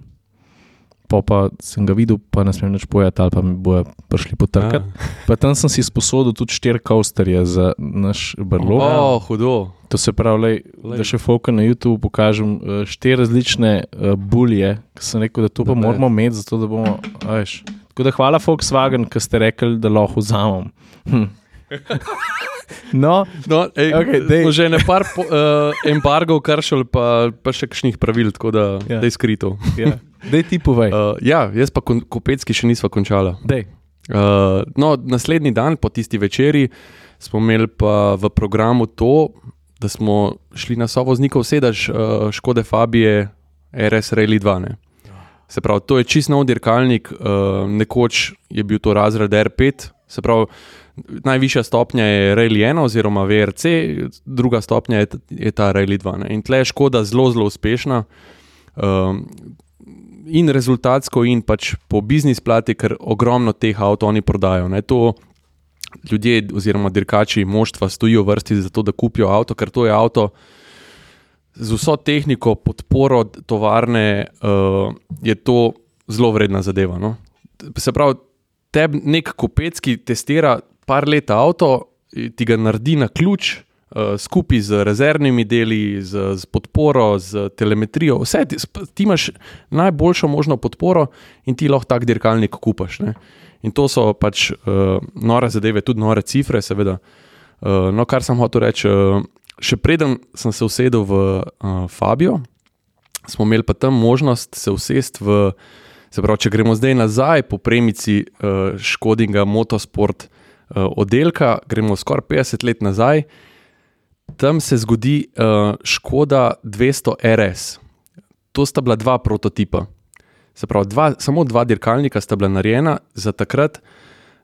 pa, pa sem ga videl, pa ne smem več povedati, ali pa mi bojo prišli potrkati. Ja. Tam sem si sposodil tudi štiri kausterje za naš brlog. Oh, hudo. To se pravi, lej, lej. da še foka na YouTube pokažem uh, štiri različne uh, bulje, ki sem rekel, da to pa moramo imeti, zato da bomo. Veš. Tako da hvala Volkswagen, ki ste rekli, da lahko vzamem. Hm. No, no ej, okay, že ne par po, uh, embargo, kršil, pa, pa še kakšnih pravil, tako da ja. je skrito. Ja. Dej ti povej. Uh, ja, jaz pa kopecki še nisva končala. Uh, no, naslednji dan, po tisti večeri, smo imeli pa v programu to, da smo šli na sovoznikov sedež uh, Škode Fabije RS Rally 2. Ne. Se pravi, to je čist nov dirkalnik, uh, nekoč je bil to razred R5, se pravi najvišja stopnja je Rally 1 oziroma VRC, druga stopnja je, je ta Rally 2. Ne. In tle je škoda zelo, zelo uspešna. Um, in rezultatsko, in pač po biznis plati, ker ogromno teh avtomobilov oni prodajo. Ne. To ljudje, oziroma dirkači, moštva stojijo v vrsti za to, da kupijo avto, ker to je avto z vso tehniko, podporo tovarne, uh, je to zelo vredna zadeva. No. Se pravi, tebi nek kupec, ki testira par let avto, ti ga naredi na ključ, uh, skupaj z rezervnimi deli, z, z podporo, z telemetrijo. Vse ti, ti imaš najboljšo možno podporo in ti lahko tak dirkalnik kupaš. Ne? In to so pač uh, nore zadeve, tudi nore cifre, seveda. Uh, no, kar sem hotel reči, uh, še preden sem se usedel v uh, Fabio, smo imeli pa tam možnost se usesti v. Se pravi, če gremo zdaj nazaj po premici uh, Škodinga Motorsport, uh, oddelka, gremo skoraj 50 let nazaj, tam se zgodi uh, Škoda 200 RS. To sta bila dva prototipa. Se pravi, dva, samo dva dirkalnika sta bila narejena za takrat.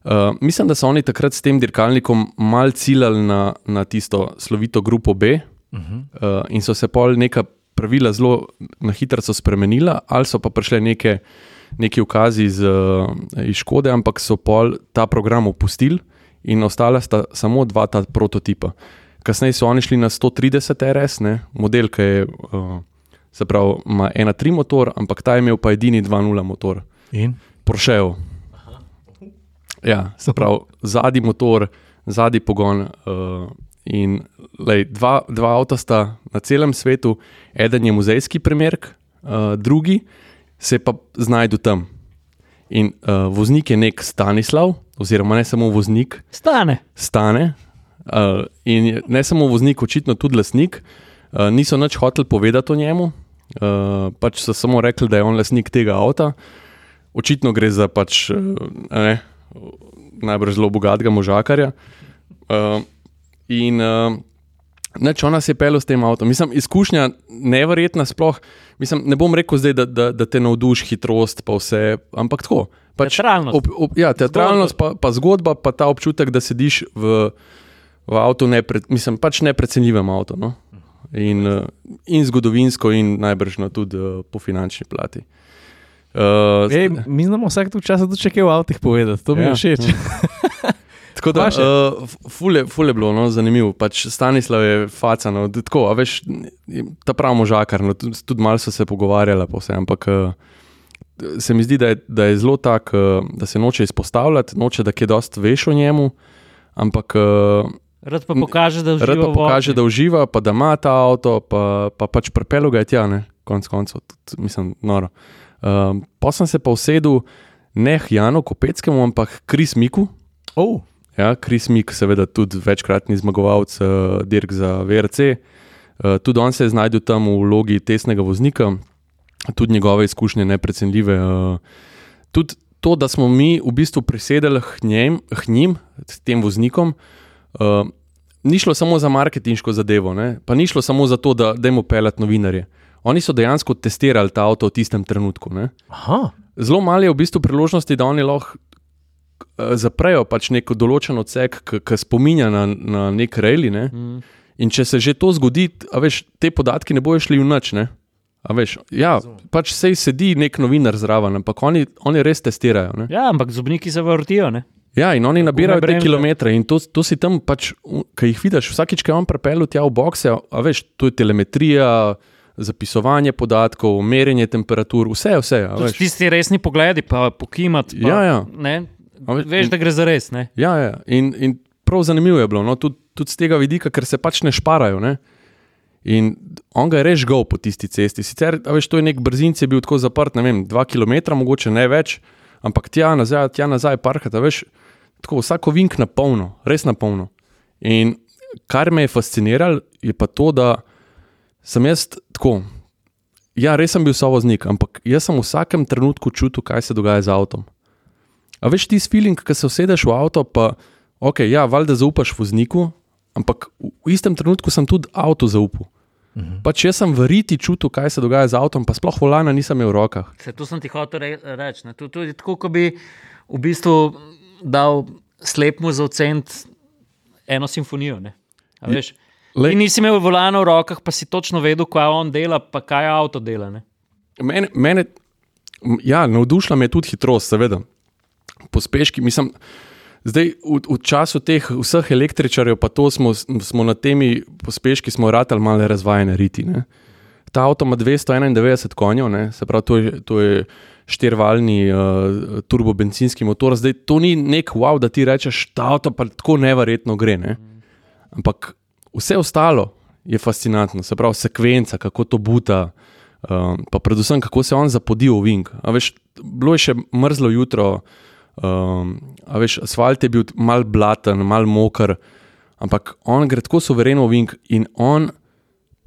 Uh, mislim, da so oni takrat s tem dirkalnikom mal ciljali na, na tisto slovito grupo B uh -huh. uh, in so se pol neka pravila zelo na hitro spremenila, ali so pa prišle neke, neke ukazi iz, uh, iz Škode, ampak so pol ta program opustili in ostala sta samo dva ta prototipa. Kasneje so oni šli na 130 RS, ne? model, ki je, uh, se pravi, ima 1.3 motor, ampak ta je imel pa edini 2.0 motor. In? Prošel. Ja, se pravi, zadnji motor, zadnji pogon. Uh, in lej, dva, dva avta sta na celem svetu, eden je muzejski primer, uh, drugi se pa znajdu tam. In uh, voznik je nek Stanislav, oziroma ne samo voznik. Stane. Stane. Uh, in ne samo voznik, očitno tudi lasnik. Uh, niso nič hoteli povedati o njemu, uh, pač so samo rekli, da je on lasnik tega avta. Očitno gre za pač, ne, najbrž zelo bogatega možakarja. Uh, in uh, neč ona se je pel s tem avtom. Mislim, izkušnja nevrjetna, sploh. Mislim, ne bom rekel zdaj, da, da, da te navduši hitrost, pa vse, ampak tako. Pač, teatralnost. Ob, ob, ja, teatralnost, pa, pa zgodba, pa ta občutek, da sediš v, v avtu, nepre, mislim, pač neprecenljivem avtu. No? In, uh, in zgodovinsko, in najbrž tudi uh, po finančni plati. Uh, Ej, mi znamo vsak čas, da če kaj v avtu povedati, to mi je ja, všeč. Ja. Tako da, uh, fule, fule bilo no, zanimivo. Pač Stanislav je facano, tako, veš, ta pravi možakar, no, tudi malo so se pogovarjali, pa vse, ampak. Uh, se mi zdi, da je, da je zelo tak, uh, da se noče izpostavljati, noče, da kaj dosti veš o njemu. Ampak. Uh, Rad pa pokaže, da uživa. Rad pa pokaže, da uživa, pa da ima ta avto, pa, pa pač prepelo ga je tja, ne? konc koncev, mislim, noro. Uh, pa sem se pa usedel ne Janu Kopeckemu, ampak Kris Miku. Oh. Ja, Kris Mik, seveda tudi večkratni zmagovalec, uh, dirk za VRC. Uh, tudi on se je znašel tam v vlogi tesnega voznika tudi njegove izkušnje neprecenljive. Eh, tudi to, da smo mi v bistvu prisedeli k njim, k njim tem voznikom, eh, ni šlo samo za marketinško zadevo, ne? pa ni šlo samo za to, da dajmo pelati novinarje. Oni so dejansko testirali ta avto v tistem trenutku. Zelo malo je v bistvu priložnosti, da oni lahko eh, zaprejo pač neko določen odsek, ki spominja na, na nek rejli. Ne? Mm. In če se že to zgodi, veš, te podatki ne bojo šli v noč. Veš, ja, pač sej sedi nek novinar zraven, ampak oni, oni res testirajo. Ne? Ja, ampak zobniki se vrtijo. Ne? Ja, in oni nabirajo te kilometre in to, to si tam, pač, ki jih vidiš, vsakič, je on pripeljal tja v bokse, a veš, to je telemetrija, zapisovanje podatkov, merjenje temperatur, vse, vse. tisti resni pogledi, pa pokimati. Pa, Ja, ja. Ne, veš, da gre za res. Ne? Ja, ja. In, in prav zanimivo je bilo, no, tudi, tudi z tega vidika, ker se pač ne šparajo. Ne? In on ga je res žgal po tisti cesti. Sicer, veš, to je nek brzinc, je bil tako zaprt, ne vem, dva km, mogoče ne več, ampak tja nazaj, tja nazaj parkati, a veš, tako vsako vink na polno, res na polno. In kar me je fasciniralo, je pa to, da sem jaz tako. Ja, res sem bil sovoznik, ampak jaz sem v vsakem trenutku čutil, kaj se dogaja z avtom. A veš ti feeling, ki se usedeš v avto, pa ok, ja, valjda zaupaš vozniku, ampak v, istem trenutku sem tudi avto zaupal. Mhm. Pač jaz sem veriti čutil, kaj se dogaja z avtom, pa sploh volana nisem imel v rokah. Se, to sem ti hotel re, reči. To, to je tako, kot bi v bistvu dal slepmu za ocent eno simfonijo. Ti nisi imel volana v rokah, pa si točno vedel, kaj on dela, pa kaj avto dela. Ne? Mene, mene ja, navdušila me je tudi hitrost, seveda. Pospeški, mislim, zdaj v, v času teh vseh električarjev, pa to smo, smo na temi pospeški, smo ratali malo razvajene riti. Ne. Ta avto ima 291 konjev, ne, se pravi, to je, to je štirvalni uh, turbobenzinski motor. Zdaj to ni nek wow, da ti rečeš, ta avto pa tako neverjetno gre. Ne. Ampak vse ostalo je fascinantno, se pravi, sekvenca, kako to buta. Um, pa predvsem, kako se on zapodi v Vink. Veš, bilo je še mrzlo jutro, um, veš, asfalt je bil mal blaten, mal moker, ampak on gre tako suvereno v Vink in on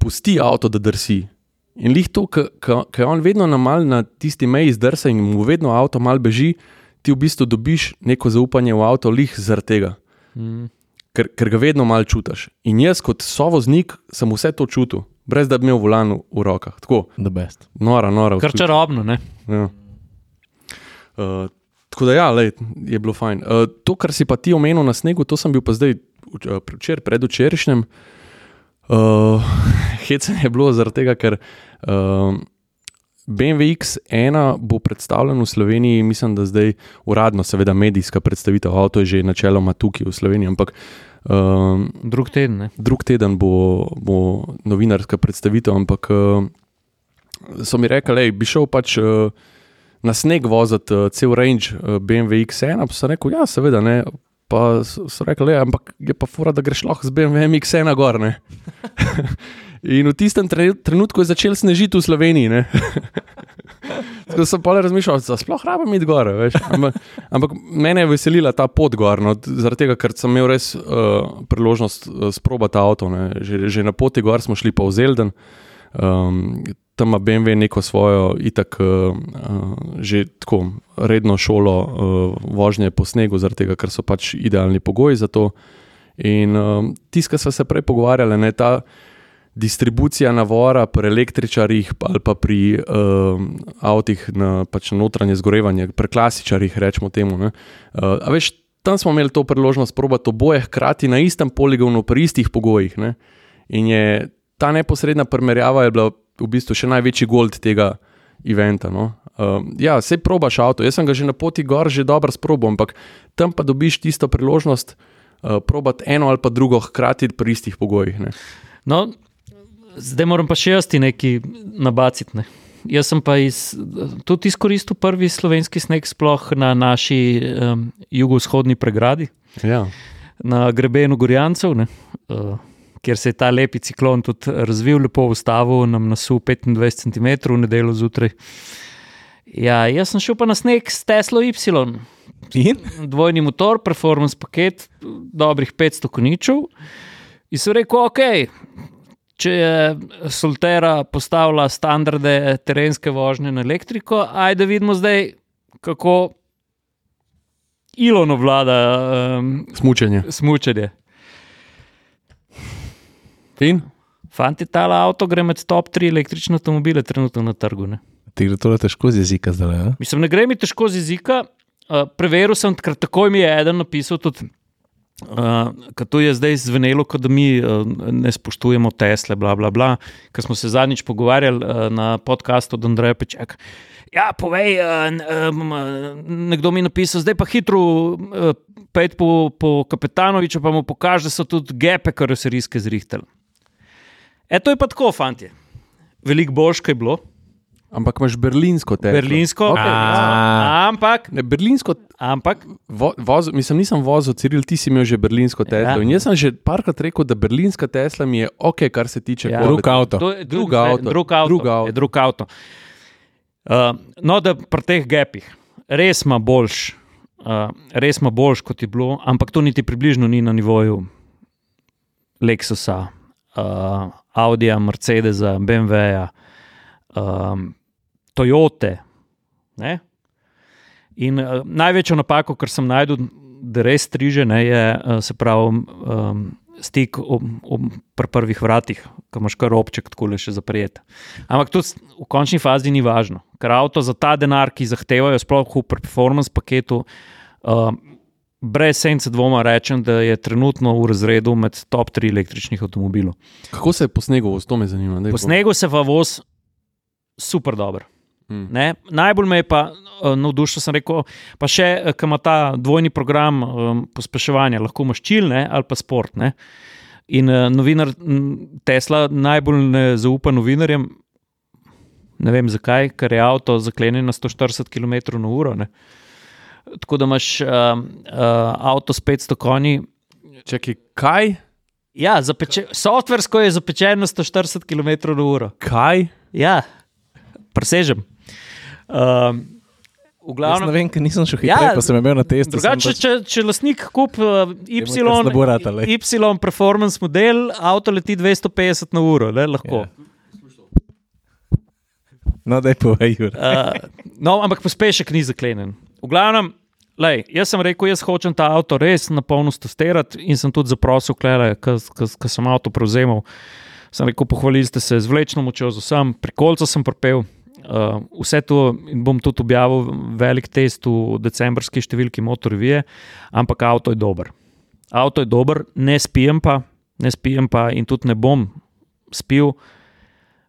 pusti avto, da drsi. In lih to, ker je on vedno na, mal na tisti meji zdrsa in mu vedno avto mal beži, ti v bistvu dobiš neko zaupanje v avto, lih zaradi tega. Mm. Ker, ker ga vedno mal čutiš. In jaz, kot sovoznik, sem vse to čutil, brez da bi imel volan v, v rokah. Tako, The best. nora, nora. Kar čarobno. Ne? Ja. Uh, tako da, ja, lej, je bilo fajn. Uh, to, kar si pa ti omenil na snegu, to sem bil pa zdaj včeraj, predvčerajšnjem. Uh, Hecen je bilo zaradi tega, ker uh, BMW X1 bo predstavljen v Sloveniji, mislim, da zdaj uradno, seveda medijska predstavitev, avto je že načeloma tukaj v Sloveniji, ampak uh, Drug teden. Ne? drug teden bo, bo novinarska predstavitev, ampak uh, so mi rekli, da bi šel pač uh, na sneg voziti uh, cel range uh, BMW X1. Pa sem rekel, ja, seveda ne. Pa so rekli, le, ampak je pa fura, da greš lahko z BMW X1 gor. ne." In v tistem tre- trenutku je začel snežiti v Sloveniji. Tako sem pa le razmišljal, da sploh rabim iti gor. Veš. Ampak, ampak mene je veselila ta pot gor, no, zaradi tega, ker sem imel res uh, priložnost uh, sprobati avto. Že, že na poti gor smo šli pa v Zelden. Um, tam ima BMW neko svojo, itak, uh, uh, že tako redno šolo uh, vožnje po snegu, zaradi tega, ker so pač idealni pogoji za to. In um, tiska smo se prej pogovarjali, ne ta distribucija navora pri električarjih ali pa pri um, avtih na pač notranje zgorevanje, pri klasičarjih, rečemo temu. ne. Uh, a veš, tam smo imeli to priložnost probati oboje hkrati na istem poligonu, pri istih pogojih. Ne? In je ta neposredna primerjava bila v bistvu še največji gold tega eventa. No? Um, ja, se probaš avto, jaz sem ga že na poti gor, že dobro sprobo, ampak tam pa dobiš tisto priložnost uh, probati eno ali pa drugo hkrati pri istih pogojih. Ne? No, zdaj moram pa še jaz ti nekaj nabaciti. Ne. Jaz sem pa iz, tudi izkoristil prvi slovenski sneg, sploh na naši um, jugovzhodni pregradi, Ja. na grebenu Gorjancev, ne, uh, kjer se je ta lepi ciklon tudi razvil, lepo ustavil, nam nasul 25 cm v nedeljo zjutraj. Ja, jaz sem šel pa na sneg s Tesla Y. In? dvojni motor, performance paket, dobrih 500 koničev. In sem rekel, ok, če je Soltera postavila standarde terenske vožnje na elektriko, ajde vidimo zdaj, kako Ilon vlada um, Smučenje. smučanje. In? Fanti, ta avto gre med top 3 električne avtomobile trenutno na trgu. Ne? Ti gre to težko z jezika zdaj. Ne? Mislim, ne gre mi težko z jezika, uh, preveril sem, ker takoj mi je eden napisal tudi. Uh, to je zdaj zvenelo, kot da mi uh, ne spoštujemo Tesla, bla, bla, bla. Ker smo se zadnjič pogovarjali uh, na podkastu od Andreja Pečaka. Ja, povej, uh, um, nekdo mi je napisal, zdaj pa hitro uh, pejte po, po kapitanoviču, pa mu pokaže, da so tudi gepe, kar se riske zrihteli. E, to je pa tako, fanti. Veliko boljš, kaj je bilo. Ampak imaš berlinsko Teslo. Berlinsko, Okay. A. ampak, Ne, berlinsko, ampak, vo, voz, mislim, nisem vozil, Ciril, ti si imel že berlinsko Teslo. Ja. Ja. In jaz sem že parkrat rekel, da berlinska Tesla mi je ok, kar se tiče Ja. Drug avto. to je Drug ne, avto, Drug avto. drug avto. Je drug avto. Uh, no, da pri teh gepih res ima boljš, uh, res ima boljš, kot je bilo, ampak to niti približno ni na nivoju Lexusa, uh, Audija, Mercedesa, BMW-ja, um, Toyote. Ne? In uh, največjo napako, kar sem najdel, da res striže, ne, je uh, se pravi um, stik ob, ob, pri prvih vratih, ki imaš kar obček tako le še zaprijet. Ampak to v končni fazi ni važno, ker avto za ta denar, ki zahtevajo, sploh v performance paketu, uh, brez sence dvoma rečem, da je trenutno v razredu med top 3 električnih avtomobilov. Kako se je po snegu, voz, to me zanima. Po snegu se pa voz super dobro. Mm. Ne? Najbolj me je pa uh, navdušil, sem rekel, pa še, ki ima ta dvojni program um, pospeševanja, lahko imaš čilne ali pa sport. Ne? In uh, novinar Tesla najbolj ne zaupa novinarjem, ne vem zakaj, ker je avto zaklenjen na 140 km/h. Tako da imaš uh, uh, avto s 500 konji. Čakaj, kaj? Ja, zapeče, softversko je zapečen na 140 km/h. Kaj? Ja, presežem. Um, v Jaz ne glavnem, vem, ker nisem šel Ja, hitreje, pa sem imel na testu. drugače, pač- če, če lastnik kupi uh, Y, kar se ne bo ratalo, ej. y performance model, avto leti 250 na uro, le, lahko. Ja. No, da je povej, Jure. Uh, no, ampak pospešek ni zaklenjen. V glavnem, lej, jaz sem rekel, jaz hočem ta avto res na polno testirati in sem tudi zaprosil, ko sem avto prevzemal. Sem rekel, pohvalili ste se z vlečno močjo, z vsem, pri kolcu sem propel. Uh, vse to bom tudi objavil, velik test v decembrski številki Motorvije, ampak avto je dober. Avto je dober, ne spijem pa, ne spijem pa in tudi ne bom spil,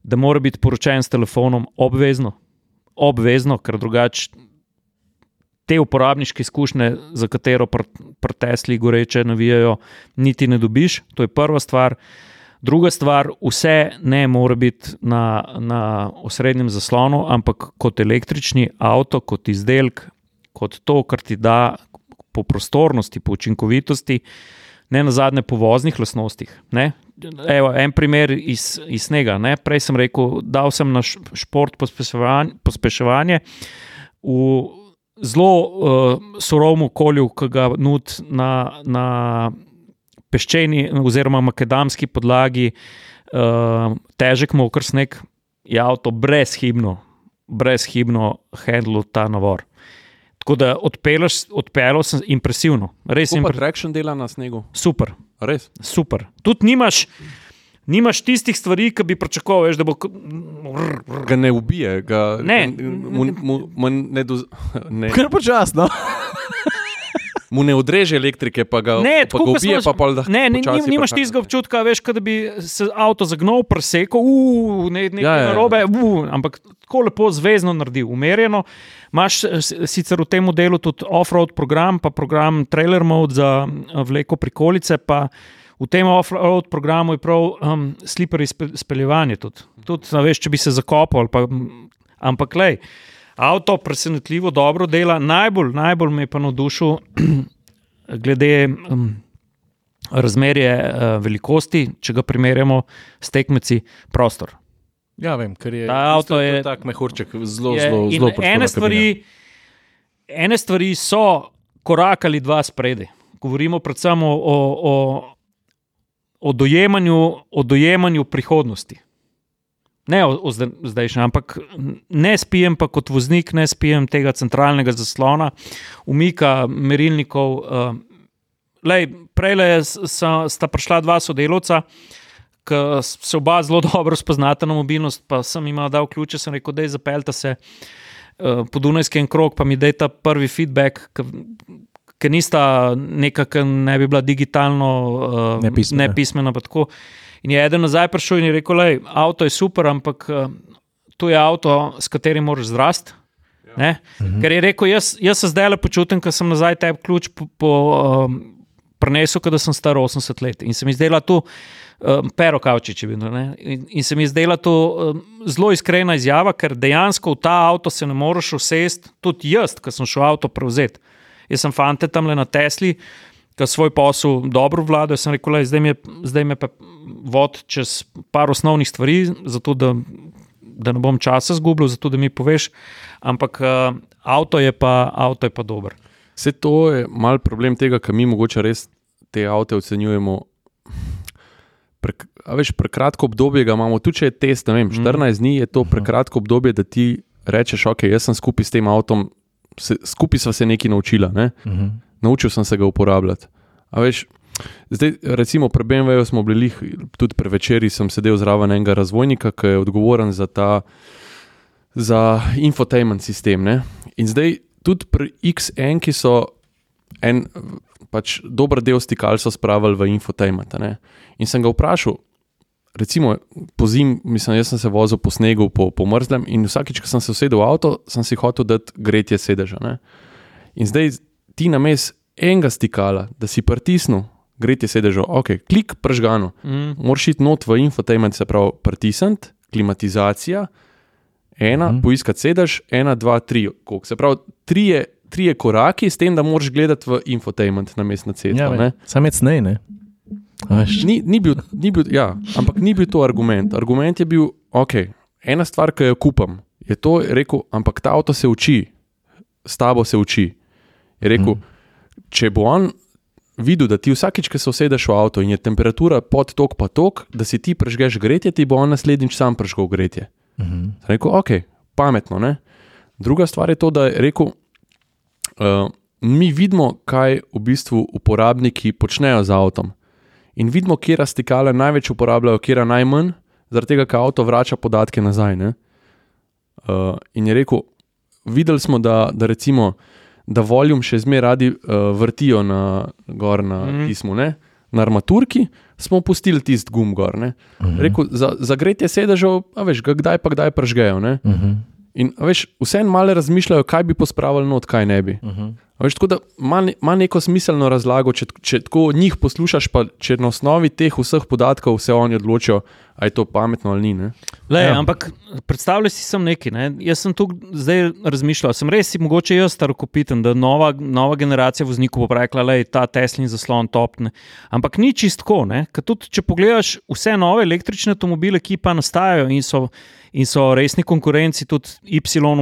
da mora biti poročen s telefonom obvezno obvezno, ker drugače te uporabniške izkušnje, za katero pri pr Tesli goreče navijajo, niti ne dobiš. To je prva stvar. Druga stvar, vse ne more biti na, na osrednjem zaslonu, ampak kot električni avto, kot izdelek, kot to, kar ti da po prostornosti, po učinkovitosti, ne na zadnje po voznih lastnostih. Ne? Evo, en primer iz, iz snega. Ne? Prej sem rekel, dal sem na šport pospeševanje, pospeševanje v zelo uh, surovem okolju, ki ga nudi na, na peščeni oziroma makadamski podlagi, uh, težek moker sneg, je avto brezhibno, brezhibno handlo ta navor. Tako da odpeljal sem impresivno, res Kako pa impre, traction dela na snegu? super. Res? Super. Tudi nimaš, nimaš tistih stvari, ki bi pričakoval, veš, da bo. Ga ne ubije, ga Ne. mu, mu, mu, ne, do, ne, Kar počasno. mu ne odreže elektrike, pa ga, Ne, pa tako ga ubije, smo- pa pol da. Ne, ne počasi nim, nimaš tistega občutka, veš, da bi se avto zagnal, presekal, uh, ne, nekaj Ja, ja, ja, narobe, uh, ampak tako lepo zvezno naredil, umerjeno. Imaš eh, sicer v tem modelu tudi off-road program, pa program trailer mode za eh, vleko prikolice, pa v tem off-road programu je prav um, slippery spe- speljevanje tudi. Tudi, veš, če bi se zakopal, pa, ampak lej. Avto presenetljivo dobro dela, najbolj, najbolj me je pa navdušil glede um, razmerje uh, velikosti, če ga primerjamo s tekmeci, prostor. Ja, vem, ker je Ta avto je- tak mehurček, zelo, Je- zelo, zelo ene prostorna stvari, ene stvari so korak ali dva spredaj. Govorimo predvsem o, o, o, o, dojemanju, o dojemanju prihodnosti. Ne o, o zdaj- zdajšnjem, ampak ne spijem pa kot voznik, ne spijem tega centralnega zaslona, umika merilnikov. Uh, lej, prej le sta prišla dva sodelovca, ki se oba zelo dobro spoznata na mobilnost, pa sem jim dal ključe, sem rekel, da je zapeljta se. uh, po Dunajski en krok, pa mi da ta prvi feedback, ki nista neka, ki ne bi bila digitalno uh, Nepismena. nepismena. pa tako. In je eden nazaj prišel in je rekel: Lej, avto je super, ampak uh, to je avto, s katerim moraš zrasti. Ne? Mhm. Ker je rekel, jaz, jaz se zdaj le počutim, ker sem nazaj tebi ključ po, po, um, prenesel, da sem star 80 let. In se mi zdela to, um, pero kavčič je bil. ne. In, in se mi zdela to um, zelo iskrena izjava, ker dejansko v ta avto se ne moreš usesti, tudi jaz, ki sem šel avto prevzeti. Jaz sem fante tam le na Tesli. Ki svoj posel dobro vladajo, sem rekel, lej, zdaj, me, zdaj me pa vod čez par osnovnih stvari, zato da, da ne bom časa zgubil, zato da mi poveš. Ampak uh, avto, je pa, avto je pa dober. Vse to je mal problem tega, ker mi mogoče res te avto ocenjujemo. Pre, veš, prekratko obdobje ga imamo, tudi če je test, ne vem, 14 dni je to prekratko obdobje, da ti rečeš, ok, jaz sem skupaj s tem avtom, se, skupaj sva se nekaj naučila, ne? Mhm. naučil sem se ga uporabljati. A veš, zdaj, recimo, pri BMW-ju smo bili, lih, tudi pri večerji sem sedel zraven enega razvojnika, ki je odgovoren za ta za infotainment sistem. Ne? In zdaj tudi pri XN, ki so en pač dober del stikal so spravili v infotainment. In sem ga vprašal, recimo po zim, mislim, jaz sem se vozil po snegu, po, po mrzlem in vsakič, ko sem se usedel v avto, sem si hotel dati gretje sedeža. Ne? In zdaj ti na mes enega stikala, da si pritisnil gretje sedeža, ok, klik pržgano, Mm. moraš iti not v infotainment, se pravi, pritisniti, klimatizacija, ena, mm. poiskati sedež, ena, dva, tri, koliko. Se pravi, trije, trije koraki, s tem, da moraš gledati v infotainment na mest na cesto. Ja, Ja, Sam je cnej, ne? Ni, ni bil, ni bil, ja, ampak ni bil to argument. Argument je bil, ok, ena stvar, ki jo kupam, je to, rekel, ampak ta avto se uči, s tabo se uči. Je rekel, mm. če bo on videl, da ti vsakič, ko se usedeš v avto in je temperatura pod tok pa tok, da si ti prežgeš gretje, ti bo on naslednjič sam prežgal gretje. Mhm. Sem Rekel, ok, pametno. Ne? Druga stvar je to, da je rekel, uh, mi vidimo, kaj v bistvu uporabniki počnejo z avtom. In vidimo, kje stikale največ uporabljajo, kje najmanj, zaradi tega, ker avto vrača podatke nazaj. ne. Uh, in je rekel, videli smo, da, da recimo, da voljum še zmeraj radi uh, vrtijo na, gor na mm. pismu, ne? na armaturki, smo pustili tisti gum gor. Ne? Mhm. Rekel, za, za gretje sedežev, a veš, ga kdaj pa kdaj pržgejo. Ne? Mhm. In a veš, vseeno malo razmišljajo, kaj bi pospravili not, kaj ne bi. Mhm. A Veš, tako da ima, ne- ima neko smiselno razlago, če, če tako njih poslušaš, pa če na osnovi teh vseh podatkov se oni odločijo, ali je to pametno ali ni. Ne? Lej, Ja. Ampak predstavljaj si sem nekaj. Ne? Jaz sem tu zdaj razmišljal, sem res mogoče jaz starokopiten, da nova, nova generacija voznikov bo rekla, da je ta Teslin zaslon topne. Ampak ni čistko. Tudi če pogledaš vse nove električne avtomobile, ki pa nastajajo in so, in so resni konkurenci tudi Y,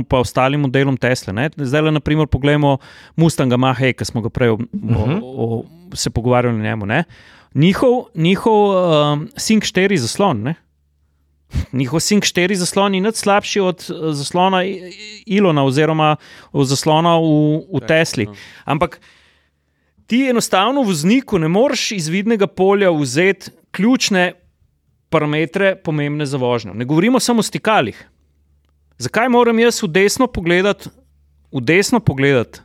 pa ostalim modelom Tesla. Ne? Zdaj le, naprimer, pogledamo Mustanga Mahe, ki smo ga prej o, o, o, se pogovarjali o njemu. Ne? Njihov, njihov um, Sync 4 zaslon. Ne? Njihov Sync 4 zaslon je nič slabši od eh, zaslona Ilona oziroma od zaslona v, v Tesli. Ampak ti enostavno vozniku ne moreš iz vidnega polja vzeti ključne parametre, pomembne za vožnjo. Ne govorimo samo o stikalih. Zakaj moram jaz v desno pogledati, v desno pogledati,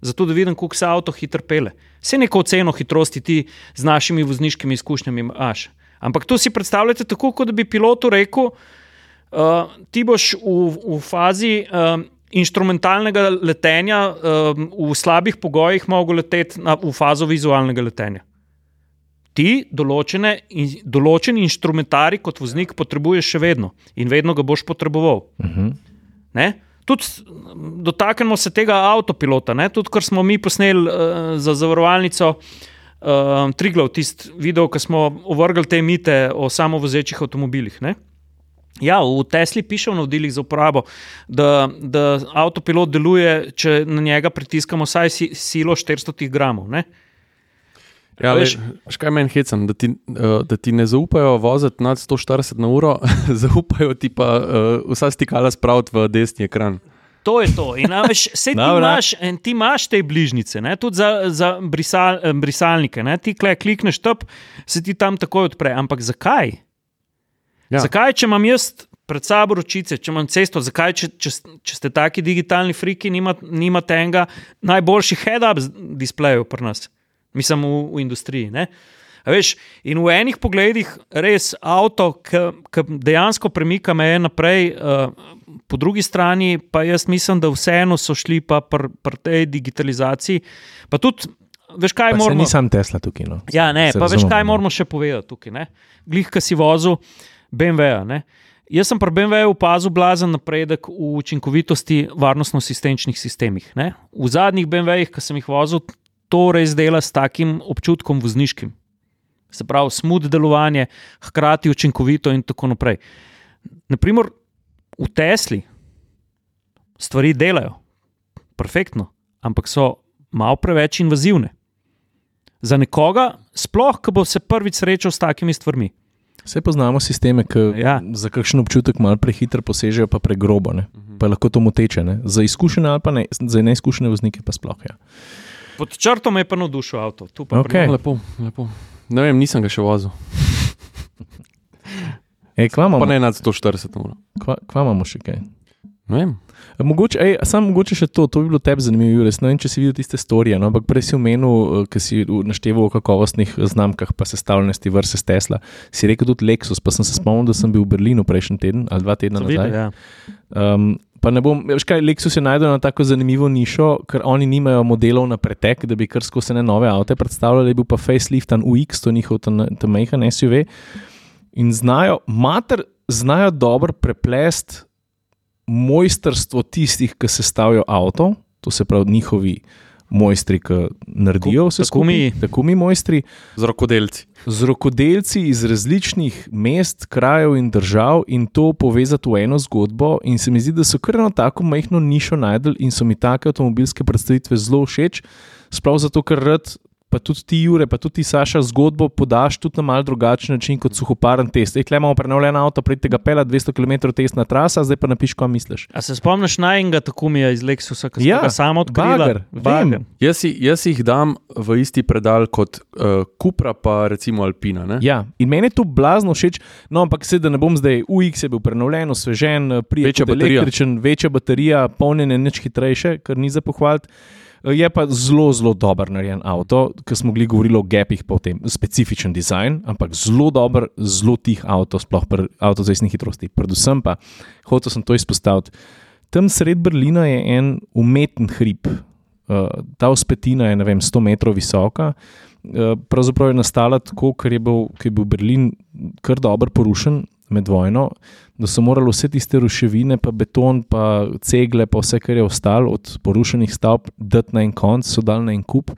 zato da vidim, kako se avto hitro pele? Vse neko oceno hitrosti ti z našimi vozniškimi izkušnjami imaš. Ampak to si predstavljate tako, kot da bi pilotu rekel, uh, ti boš v, v fazi um, instrumentalnega letenja um, v slabih pogojih mogel leteti na, v fazo vizualnega letenja. Ti določene, in, določen instrumentari kot voznik potrebuješ še vedno in vedno ga boš potreboval. Mhm. Ne? Tudi dotaknemo se tega avtopilota, ne? tudi kar smo mi posneli uh, za zavarovalnico uh, Triglav, tisti video, ki smo ovrgli te mite o samovozečih avtomobilih. Ne? Ja, v Tesli piše v navodilih za uporabo, da, da avtopilot deluje, če na njega pritiskamo vsaj si, silo 400 gramov. Ne? Ja, Veš- veš, kaj meni hecam, da ti, uh, da ti ne zaupajo voziti nad 140 na uro, zaupajo ti pa uh, vsa stikala spraviti v desni ekran. To je to. In, veš, saj ti, imaš, en, ti imaš te bližnjice, ne? tudi za, za brisal, eh, brisalnike. Ne? Ti kle, klikneš top, se ti tam takoj odpre. Ampak zakaj? Ja. Zakaj, če imam jaz pred sabo ročice, če imam cesto, zakaj, če, če, če ste taki digitalni friki, nimate, nimate enega najboljših head-up displejev pri nas, mislim v, v industriji. Ne? A Veš, in v enih pogledih res avto, ki dejansko premika meje naprej, uh, po drugi strani pa jaz mislim, da vseeno so šli pa pri pr tej digitalizaciji. Pa tudi, veš, kaj Pa moramo. Nisem Tesla tukaj. No. Ja, ne, Se pa veš, razumemo, kaj ne. moramo še povedati tukaj. Ne? Glih, ki si vozil BMW. Ne? Jaz sem pri BMW opazil blazen napredek v učinkovitosti varnostno-sistemčnih sistemih. Ne? V zadnjih BMW-jih, ki sem jih vozil, to res dela s takim občutkom vozniškim. Se pravi, smud delovanje, hkrati učinkovito in tako naprej. Naprimer, v Tesli stvari delajo perfektno, ampak so malo preveč invazivne. Za nekoga, sploh, ki bo se prvič srečal s takimi stvarmi. Vse poznamo sisteme, ki Ja. za kakšen občutek malo prehitro posežejo, pa pregrobo. Ne? Pa je lahko to moteče. Ne? Za izkušene ali pa ne, za neizkušene voznike pa sploh. Ja. Pod črto me je pa navdušil avto. tu pa pri- Lepo, lepo. Ne vem, nisem ga še vozil. Ej, Pa ne nad 140. ur. kva, kva imamo še kaj? Ne vem. Mogoče, ej, sam mogoče še to, to bi bilo tebi zanimivo, Juris. Ne vem, če si videl tiste storije, no, ampak prej si omenil, ki si našteval o kakovostnih znamkah, pa sestavljenosti vrste Tesla. Si rekel tudi Lexus, pa sem se spomnil, da sem bil v Berlinu prejšnji teden ali dva tedna nazaj. videl, ja. Um, pa ne bom, veš kaj, Lexus je najdel na tako zanimivo nišo, ker oni nimajo modelov na pretek, da bi kar skozi ne nove avto predstavljali, bil pa facelift an UX, to njihov majhen SUV. In znajo, mater, znajo dobro preplest mojstrstvo tistih, ki sestavljajo avto, to se pravi njihovi mojstri, ki naredijo vse tako skupaj, tako mi mojstri Z rokodelci. z rokodelci iz različnih mest, krajev in držav in to povezati v eno zgodbo. In se mi zdi, da so kar eno tako majhno nišo najdel in so mi take avtomobilske predstavitve zelo všeč. Sploh zato, ker rad, pa tudi ti, Jure, pa tudi ti, Saša, zgodbo podaš tudi na mal drugačen način kot suhoparen test. Ej, imamo prenovljen avto, prej tega pela 200 km testna trasa, zdaj pa napiš, kaj misliš. A se spomniš najmenjega tako mi je iz Lexusa, ki Ja, ga samo odkrila? bager, vem. Jaz, si, jaz jih dam v isti predal kot uh, Kupra, pa recimo Alpina. Ne? Ja, in meni je to blazno všeč, no, ampak se da ne bom zdaj, UX je bil prenovljen, osvežen, večja baterija. električen, večja baterija, polnjenje nič hitrejše, kar ni za pohvaliti. Je pa zelo, zelo dober narejen avto, ki smo govorili o gapih, pa o tem specifičen dizajn, ampak zelo dober, zelo tih avto, sploh pri avtocestni hitrosti. Predvsem pa, hotel sem to izpostaviti. Tam sred Berlina je en umeten hrib. Uh, ta vzpetina je vem, 100 metrov visoka. Uh, pravzaprav je nastala tako, ker je bil, ker je bil Berlin kar dobro porušen med vojno, da so morali vse tiste ruševine, pa beton, pa cegle, pa vse, kar je ostalo od porušenih stavb, dati na en konc, so dali na en kup.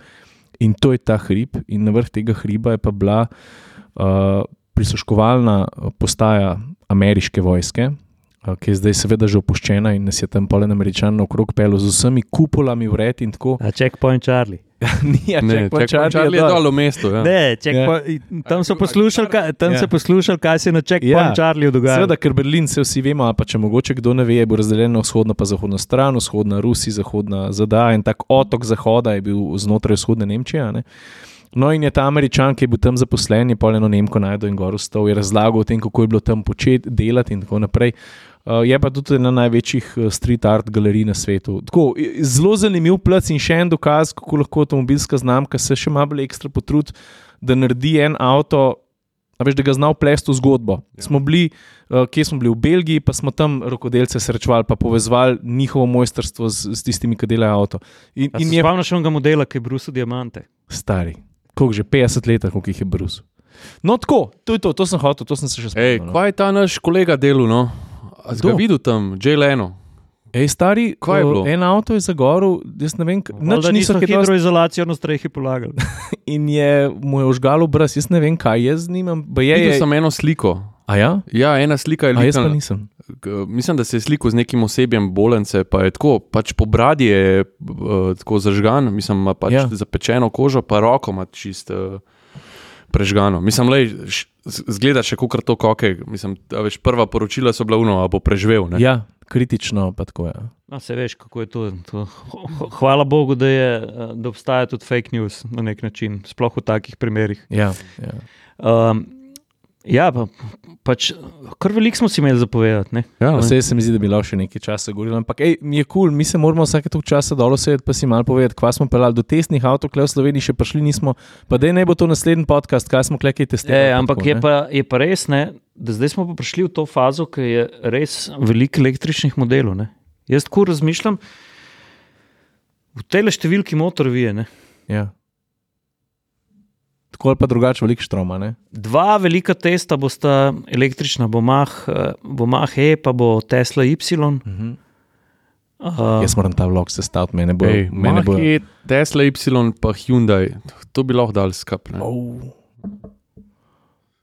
In to je ta hrib, in na vrh tega hriba je pa bila uh, prisluškovalna postaja ameriške vojske, uh, ki je zdaj seveda že opuščena in nas je tam polen američan okrog pelo z vsemi kupolami vred in tako. A checkpoint Charlie. Ni, Ne, Charlie je dol. v mestu. Ja. Ne, checkpoint, tam so poslušali, kaj, tam Ja. ja. so poslušali, kaj se je na checkpoint Ja. ja. Charlie dogaja. Seveda, ker Berlin, se vsi vemo, pa če mogoče kdo ne ve, je bil razdeljen na vzhodno in zahodno stran, vzhodna Rusija, zahodna ZDA in tak otok zahoda je bil znotraj vzhodne Nemčije. a ne. No, in je ta američan, ki je bil tam zaposlen, je polno Nemko najdel in gor vstal, je razlagal o tem, kako je bilo tam početi, delati in tako naprej. Uh, je pa tudi ena največjih uh, street art galerij na svetu. Tako, zelo zanimiv plac in še en dokaz, kako lahko avtomobilska znamka se še malo ekstra potrudi, da naredi en avto, a veš, da ga zna vplesti v zgodbo. Ja. Smo bili, uh, kje smo bili v Belgiji, pa smo tam rokodelce srečevali, pa povezovali njihovo mojstrstvo z, z tistimi, ki delajo avto. In, A in se je spomniš onega modela, ki je brusil diamante? stari, koliko že 50 let, koliko jih je Brus. No, tako, to je to, to sem hotel, to sem se še Ej, spomnil. no. kaj je ta naš kolega delo? No? A si ga Kdo? videl tam, J. Leno? Ej, stari, Kaj je bilo? en avto je zagoril, jaz ne vem, k- nič Valjda niso niso kaj dosti hidroizolacijo na strehi polagali. in je mu je ožgalo brez, jaz ne vem, kaj jaz z njim, je. Videl je sem eno sliko. a ja? Ja, ena slika je A jaz pa nisem. Mislim, da se je slikal z nekim osebjem bolence, pa je tako, pač po bradi je uh, tako zažgan, mislim, pač Ja. ja. zapečeno kožo, pa roko ima čist uh, prežgano. Mislim, z- zgleda še kot to koke. Mislim, a veš, prva poročila so bila uno, a bo preživel. Ne? Ja, kritično pa tako je. Ja. No, se veš, kako je to. to. Hvala Bogu, da, je, eh, da obstaja tudi fake news na nek način, sploh v takih primerih. Ja, ja. Um, Ja, pa, pač, kar veliko smo si imeli zapovedati. Ja, Vse se mi zdi, da bi lahko še nekaj časa govorili. Ampak ej, mi je kul, cool, mi se moramo vsake toliko časa dolo sedeti, pa si malo povedati, kva smo pelali do testnih kle v Sloveniji še prišli nismo. Pa da ne bo to naslednji podcast, kaj smo klekaj testirali. E, pa ampak tako, je ne. pa, je pa res, ne, da zdaj smo pa prišli v to fazo, ki je res veliko električnih modelov. Ne. Jaz tako razmišljam, v tej številki motorvije. Ne. Ja. Tako ali pa drugače, veliko štroma. Ne? Dva velika testa bosta električna, bo Mah, eh, bo Mah E, pa bo Tesla Y. Mhm. Uh, Jaz moram ta vlog sestaviti, mene bo. Ej, mene bo Mach-E, Tesla Y, pa Hyundai, to bi lahko dal skup. ne. oh.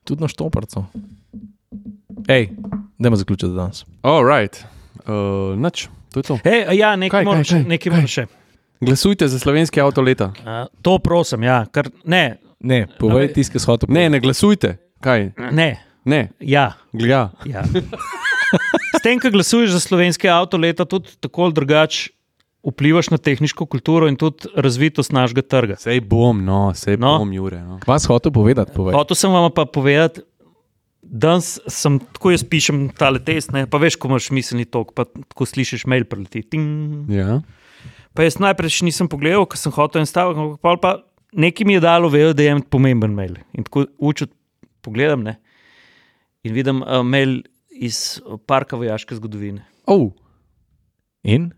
Tudi na štoparcu. Hej, dajmo zaključiti za danes. All right, uh, nič, to je to. Hey, ja, nekaj kaj, Nekaj kaj? moram še. Glasujte za slovenski avto leta. Uh, to prosim, ja, kar ne, Ne, povej No, tisti, ki so hotel. Ne, ne glasujte. Kaj? ne, Ne, ja. gleda. ja. S tem, ko glasuješ za slovenski avto leta, tudi tako ali drugače vplivaš na tehniško kulturo in tudi razvitost našega trga. Sej bom, no, sej No. bom, Jure. No. Kva si hotel povedati? Povej. Hotel sem vam pa povedati, danes sem tako jaz pišem tale test, ne, pa veš, ko imaš miselni tok, pa ko slišiš mail preleti. Ting. Ja. Pa jaz najprej še nisem pogledal, ker sem hotel en stavek, pol pa nekaj mi je dalo vedeti, da je en pomemben mail. In tako učil pogledam ne, in vidim uh, mail iz uh, parka vojaške zgodovine. Oh, In?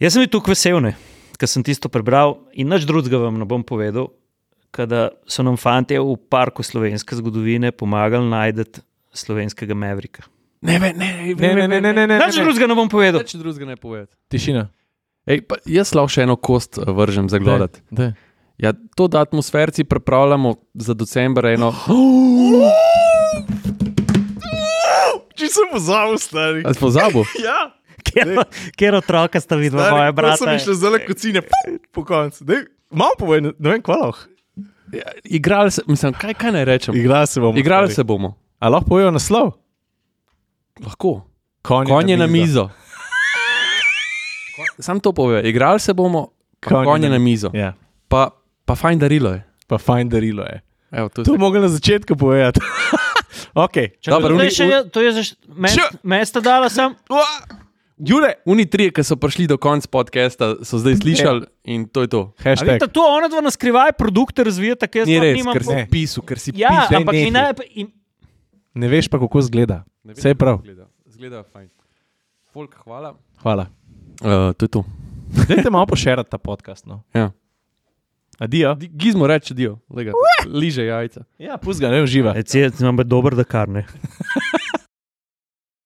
Jaz sem bil tukaj vesel, ne, ker sem tisto prebral in nič drugega vam ne bom povedal, kada so nam fanti v parku slovenske zgodovine pomagali najti slovenskega Mavrika. ne, ne, ne, Ne, ne, ne, ne, ne. ne, Nič ne. drugega ne bom povedal. Nič drugega ne povedati. Tišina. Ej, pa jaz lahko še eno kost eh, vržem za gledati. Daj. Ja, to, da atmosferci pripravljamo za decembr, eno. Če sem pozabil, stari. A si pozabil? Ja, Kjer, kjer otroka sta videla, moja brata? zelo kocine, po koncu. Malo povej, ne, vem, kva lahko. Ja, igrali se, mislim, kaj, kaj naj rečem? Igrali se bomo. Igrali se bomo. A lahko pojejo naslov? Lahko. Konje, Konje na mizo. Sam to pove. Igrali se bomo, pa Konje konje na mizo. Ja, Pa, pa fajn darilo je. pa fajn darilo je. Evo, to To je mogel na začetku povedati. okay. Čakaj, je uni- še, to je za mest, Če- mesta dala sem. Jure, Oni trije, ki so prišli do konca podcasta, so zdaj slišali in to je to. Vidite, to ona dva na skrivaj produkte razvijata, ker jaz Ni res, nimam ker si pisal, ker si Ja, pisal. ampak in naj, in, Ne veš pa, kako zgleda. Vse je prav. Zgleda, zgleda fajn. Folk, hvala. Hvala. Uh, to je to. Dajte malo pošerati ta podcast. No. Ja. Adijo. Di- Gizmo reče, dio, liže jajca. Ja, pust ga, ne uživa. Recimo, imam dober, da kar ne.